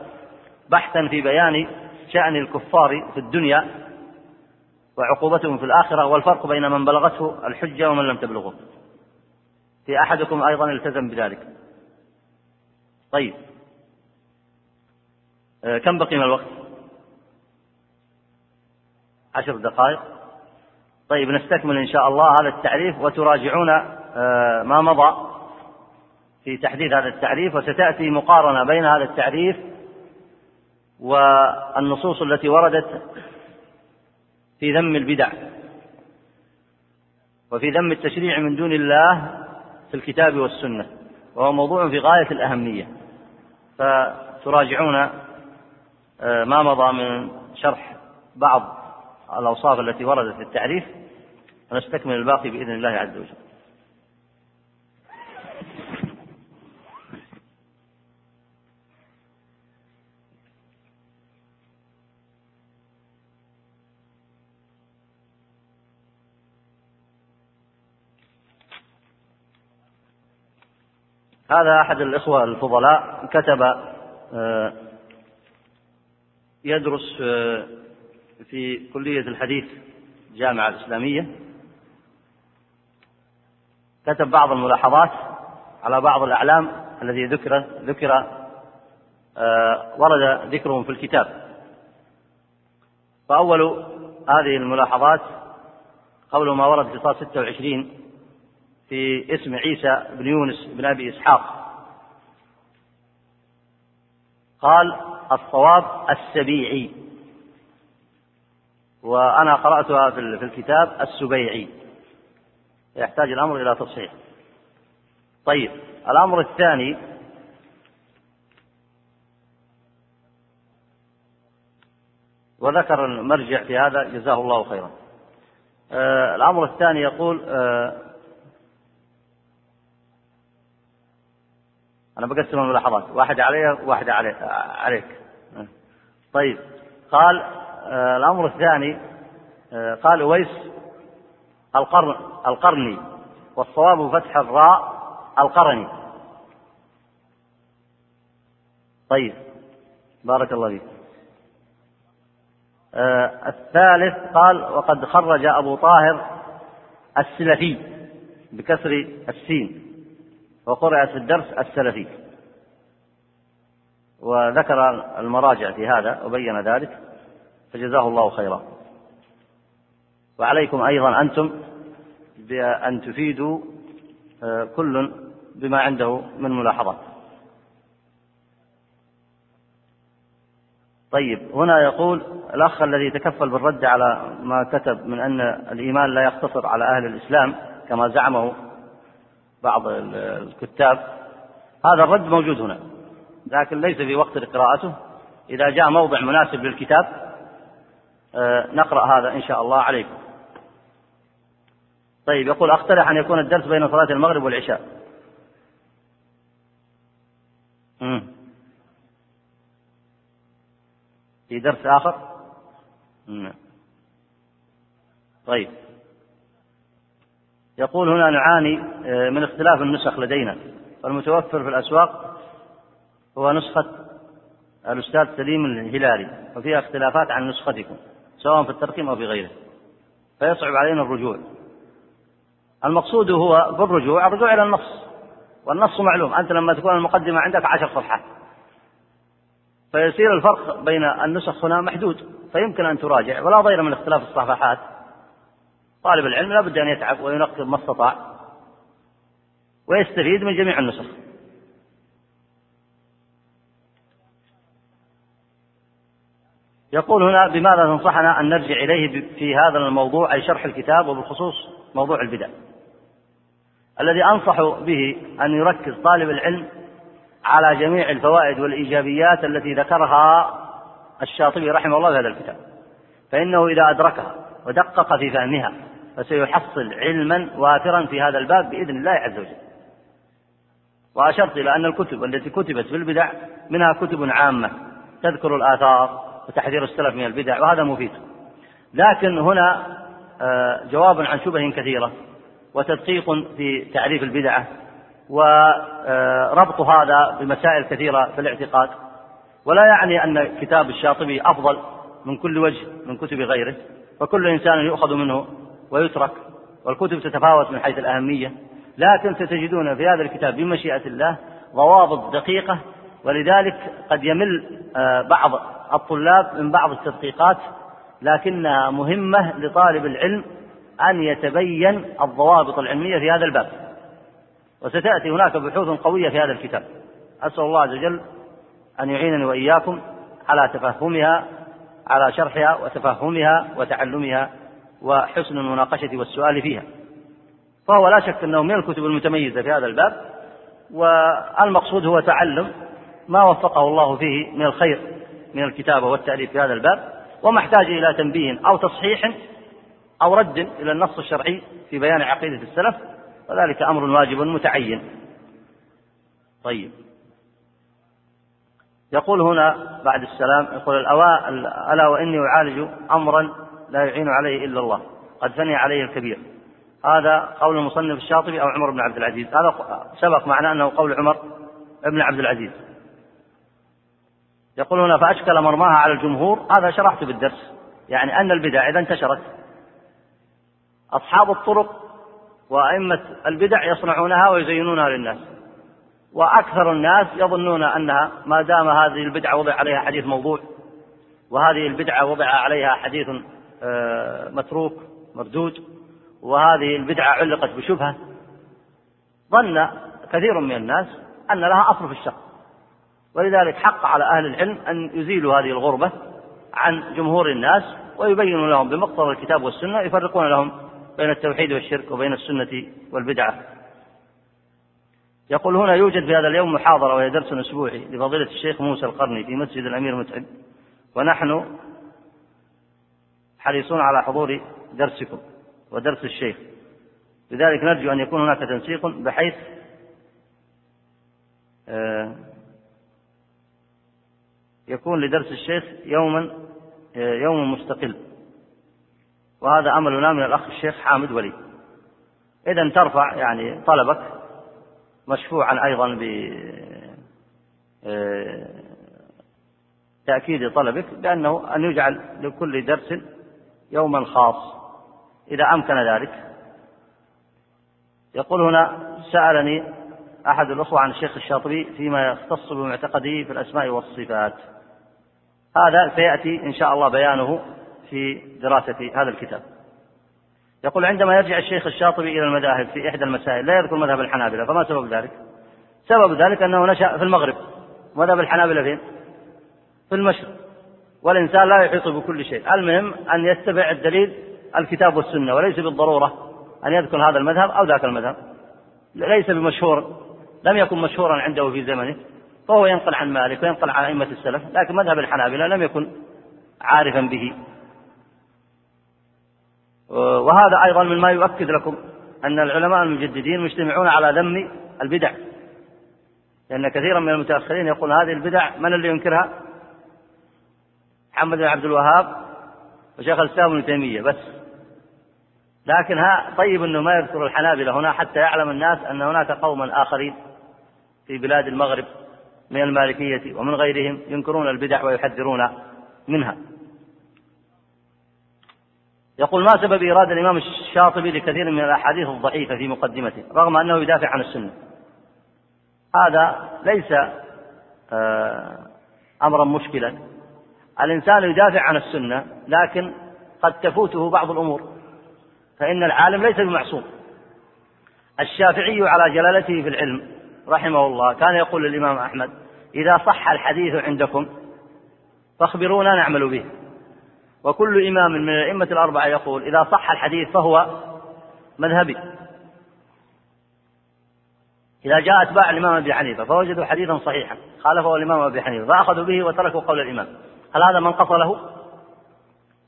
بحثا في بيان شأن الكفار في الدنيا وعقوبتهم في الآخرة والفرق بين من بلغته الحجة ومن لم تبلغه. في أحدكم أيضا التزم بذلك. طيب. آه، كم بقي من الوقت؟ عشر دقائق. طيب نستكمل إن شاء الله هذا التعريف وتراجعون آه، ما مضى في تحديد هذا التعريف وستأتي مقارنة بين هذا التعريف والنصوص التي وردت في ذم البدع وفي ذم التشريع من دون الله في الكتاب والسنة وهو موضوع في غاية الأهمية. فتراجعون آه، ما مضى من شرح بعض الأوصاف التي وردت في التعريف ونستكمل الباقي بإذن الله عز وجل. هذا أحد الإخوة الفضلاء كتب آه، يدرس آه، في كلية الحديث الجامعة الإسلامية. كتب بعض الملاحظات على بعض الأعلام الذي ذكر ذكر آه، ورد ذكرهم في الكتاب. فأول هذه الملاحظات قول ما ورد في صاد 26 في اسم عيسى بن يونس بن أبي إسحاق. قال الصواب السبيعي. وأنا قرأتها في الكتاب السبيعي. يحتاج الأمر إلى تصحيح. طيب الأمر الثاني وذكر المرجع في هذا جزاه الله خيرا. آه الأمر الثاني يقول آه أنا بقسم الملاحظات. واحد علي واحد علي عليك. طيب. قال آه، الأمر الثاني آه، قال أويس القرن القرني والصواب فتح الراء القرني. طيب. بارك الله فيك. آه الثالث قال وقد خرج أبو طاهر السلفي بكسر السين. وقرأ في الدرس السلفي. وذكر المراجع في هذا وبين ذلك فجزاه الله خيرا. وعليكم أيضا أنتم بأن تفيدوا آه، كل بما عنده من ملاحظات. طيب هنا يقول الأخ الذي تكفل بالرد على ما كتب من أن الإيمان لا يقتصر على أهل الإسلام كما زعمه بعض الكتاب هذا الرد موجود هنا لكن ليس في وقت قراءته. إذا جاء موضع مناسب للكتاب آه، نقرأ هذا إن شاء الله عليكم. طيب يقول أقترح أن يكون الدرس بين صلاة المغرب والعشاء. في درس آخر؟ طيب. يقول هنا نعاني آه، من اختلاف النسخ لدينا. والمتوفر في الأسواق هو نسخة الأستاذ سليم الهلالي وفيها اختلافات عن نسختكم سواء في الترقيم أو في غيره فيصعب علينا الرجوع. المقصود هو بالرجوع الرجوع إلى النص والنص معلوم. أنت لما تكون المقدمة عندك عشر صفحات. فيصير الفرق بين النسخ هنا محدود فيمكن أن تراجع ولا ضير من اختلاف الصفحات. طالب العلم لا بد أن يتعب وينقب ما استطاع ويستفيد من جميع النسخ. يقول هنا بماذا تنصحنا أن نرجع إليه في هذا الموضوع أي شرح الكتاب وبالخصوص موضوع البدع. الذي أنصح به أن يركز طالب العلم على جميع الفوائد والإيجابيات التي ذكرها الشاطبي رحمه الله في هذا الكتاب. فإنه إذا أدركها ودقق في فهمها فسيحصل علما وافرا في هذا الباب بإذن الله عز وجل. وأشرت إلى أن الكتب التي كتبت في البدع منها كتب عامة تذكر الآثار وتحذير السلف من البدع وهذا مفيد. لكن هنا آه، جواب عن شبه كثيرة وتدقيق في تعريف البدعة وربط هذا بمسائل كثيرة في الاعتقاد. ولا يعني أن كتاب الشاطبي أفضل من كل وجه من كتب غيره فكل إنسان يؤخذ منه ويترك والكتب تتفاوت من حيث الأهمية لكن ستجدون في هذا الكتاب بمشيئة الله ضوابط دقيقة ولذلك قد يمل آه، بعض الطلاب من بعض التدقيقات لكنها مهمة لطالب العلم أن يتبين الضوابط العلمية في هذا الباب. وستأتي هناك بحوث قوية في هذا الكتاب. أسأل الله عز وجل أن يعينني وإياكم على تفهمها على شرحها وتفهمها وتعلمها وحسن المناقشة والسؤال فيها. فهو لا شك أنه من الكتب المتميزة في هذا الباب والمقصود هو تعلم ما وفقه الله فيه من الخير من الكتابة والتأليف في هذا الباب وما احتاج إلى تنبيه أو تصحيح أو رد إلى النص الشرعي في بيان عقيدة السلف وذلك أمر واجب متعين. طيب. يقول هنا بعد السلام يقول الأواء ألا وإني أعالج أمرا لا يعين عليه إلا الله. قد ثني عليه الكبير. هذا قول المصنف الشاطبي أو عمر بن عبد العزيز. هذا سبق معنا أنه قول عمر بن عبد العزيز. يقول هنا فأشكل مرماها على الجمهور. هذا شرحت بالدرس. يعني أن البدع إذا انتشرت. أصحاب الطرق وأئمة البدع يصنعونها ويزينونها للناس. وأكثر الناس يظنون أنها ما دام هذه البدعة وضع عليها حديث موضوع وهذه البدعة وضع عليها حديث متروك مردود وهذه البدعة علقت بشبهة. ظن كثير من الناس أن لها أصل في الشرع. ولذلك حق على أهل العلم أن يزيلوا هذه الغربة عن جمهور الناس ويبينوا لهم بمقتضى الكتاب والسنة يفرقون لهم بين التوحيد والشرك وبين السنة والبدعة. يقول هنا يوجد في هذا اليوم محاضرة وهي درس أسبوعي لفضيلة الشيخ موسى القرني في مسجد الأمير متعب ونحن حريصون على حضور درسكم ودرس الشيخ. لذلك نرجو أن يكون هناك تنسيق بحيث آه، يكون لدرس الشيخ يوما يوم مستقل. وهذا أملنا من الأخ الشيخ حامد ولي. إذا ترفع يعني طلبك مشفوعا أيضا ب تأكيد طلبك بأنه أن يجعل لكل درس يوما خاص إذا أمكن ذلك. يقول هنا سألني أحد الأخوة عن الشيخ الشاطبي فيما يختص بمعتقده في الأسماء والصفات. هذا سيأتي إن شاء الله بيانه في دراسة هذا الكتاب. يقول عندما يرجع الشيخ الشاطبي إلى المذاهب في إحدى المسائل لا يذكر مذهب الحنابلة فما سبب ذلك؟ سبب ذلك أنه نشأ في المغرب. مذهب الحنابلة فين؟ في المشرق. والإنسان لا يحيط بكل شيء. المهم أن يتبع الدليل الكتاب والسنة وليس بالضرورة أن يذكر هذا المذهب أو ذاك المذهب. ليس بمشهور لم يكن مشهورا عنده في زمنه فهو ينقل عن مالك وينقل عن أئمة السلف لكن مذهب الحنابلة لم يكن عارفا به. وهذا أيضا مما يؤكد لكم أن العلماء المجددين مجتمعون على ذم البدع. لأن كثيرا من المتأخرين يقول هذه البدع من اللي ينكرها؟ محمد بن عبد الوهاب وشيخ الإسلام ابن تيمية بس. لكن ها طيب أنه ما يذكر الحنابلة هنا حتى يعلم الناس أن هناك قوما آخرين في بلاد المغرب من المالكية ومن غيرهم ينكرون البدع ويحذرون منها. يقول ما سبب إيراد الإمام الشاطبي لكثير من الأحاديث الضعيفة في مقدمته رغم أنه يدافع عن السنة. هذا ليس آه، أمرا مشكلا. الإنسان يدافع عن السنة لكن قد تفوته بعض الأمور. فإن العالم ليس بمعصوم. الشافعي على جلالته في العلم رحمه الله كان يقول للإمام أحمد إذا صح الحديث عندكم فاخبرونا نعمل به. وكل إمام من الأئمة الأربعة يقول إذا صح الحديث فهو مذهبي. إذا جاء أتباع الإمام أبي حنيفة فوجدوا حديثا صحيحا خالفه الإمام أبي حنيفة فأخذوا به وتركوا قول الإمام. هل هذا منقص له؟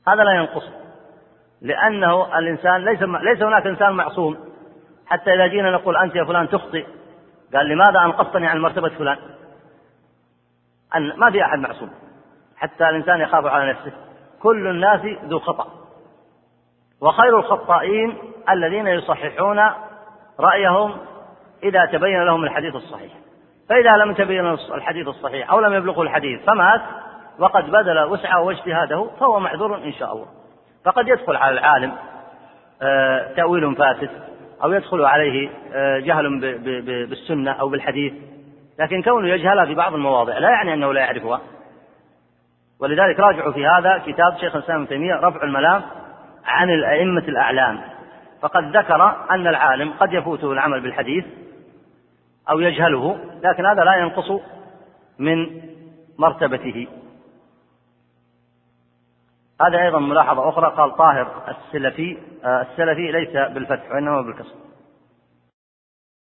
هذا لا ينقص. لأنه الإنسان ليس ليس هناك إنسان معصوم. حتى إذا جينا نقول أنت يا فلان تخطئ قال لماذا أنقصتني عن مرتبة فلان؟ أن ما في أحد معصوم. حتى الإنسان يخاف على نفسه. كل الناس ذو خطأ. وخير الخطائين الذين يصححون رأيهم إذا تبين لهم الحديث الصحيح. فإذا لم يتبين الحديث الصحيح أو لم يبلغه الحديث فمات وقد بذل وسعه واجتهاده فهو معذور إن شاء الله. فقد يدخل على العالم آه، تأويل فاسد أو يدخل عليه آه، جهل بالسنة أو بالحديث. لكن كونه يجهلها في بعض المواضع لا يعني أنه لا يعرفها. ولذلك راجعوا في هذا كتاب شيخ الإسلام ابن تيمية رفع الملام عن الأئمة الأعلام. فقد ذكر أن العالم قد يفوته العمل بالحديث أو يجهله لكن هذا لا ينقص من مرتبته. هذا أيضا ملاحظة أخرى قال طاهر السلفي آه، السلفي ليس بالفتح وإنما بالكسر.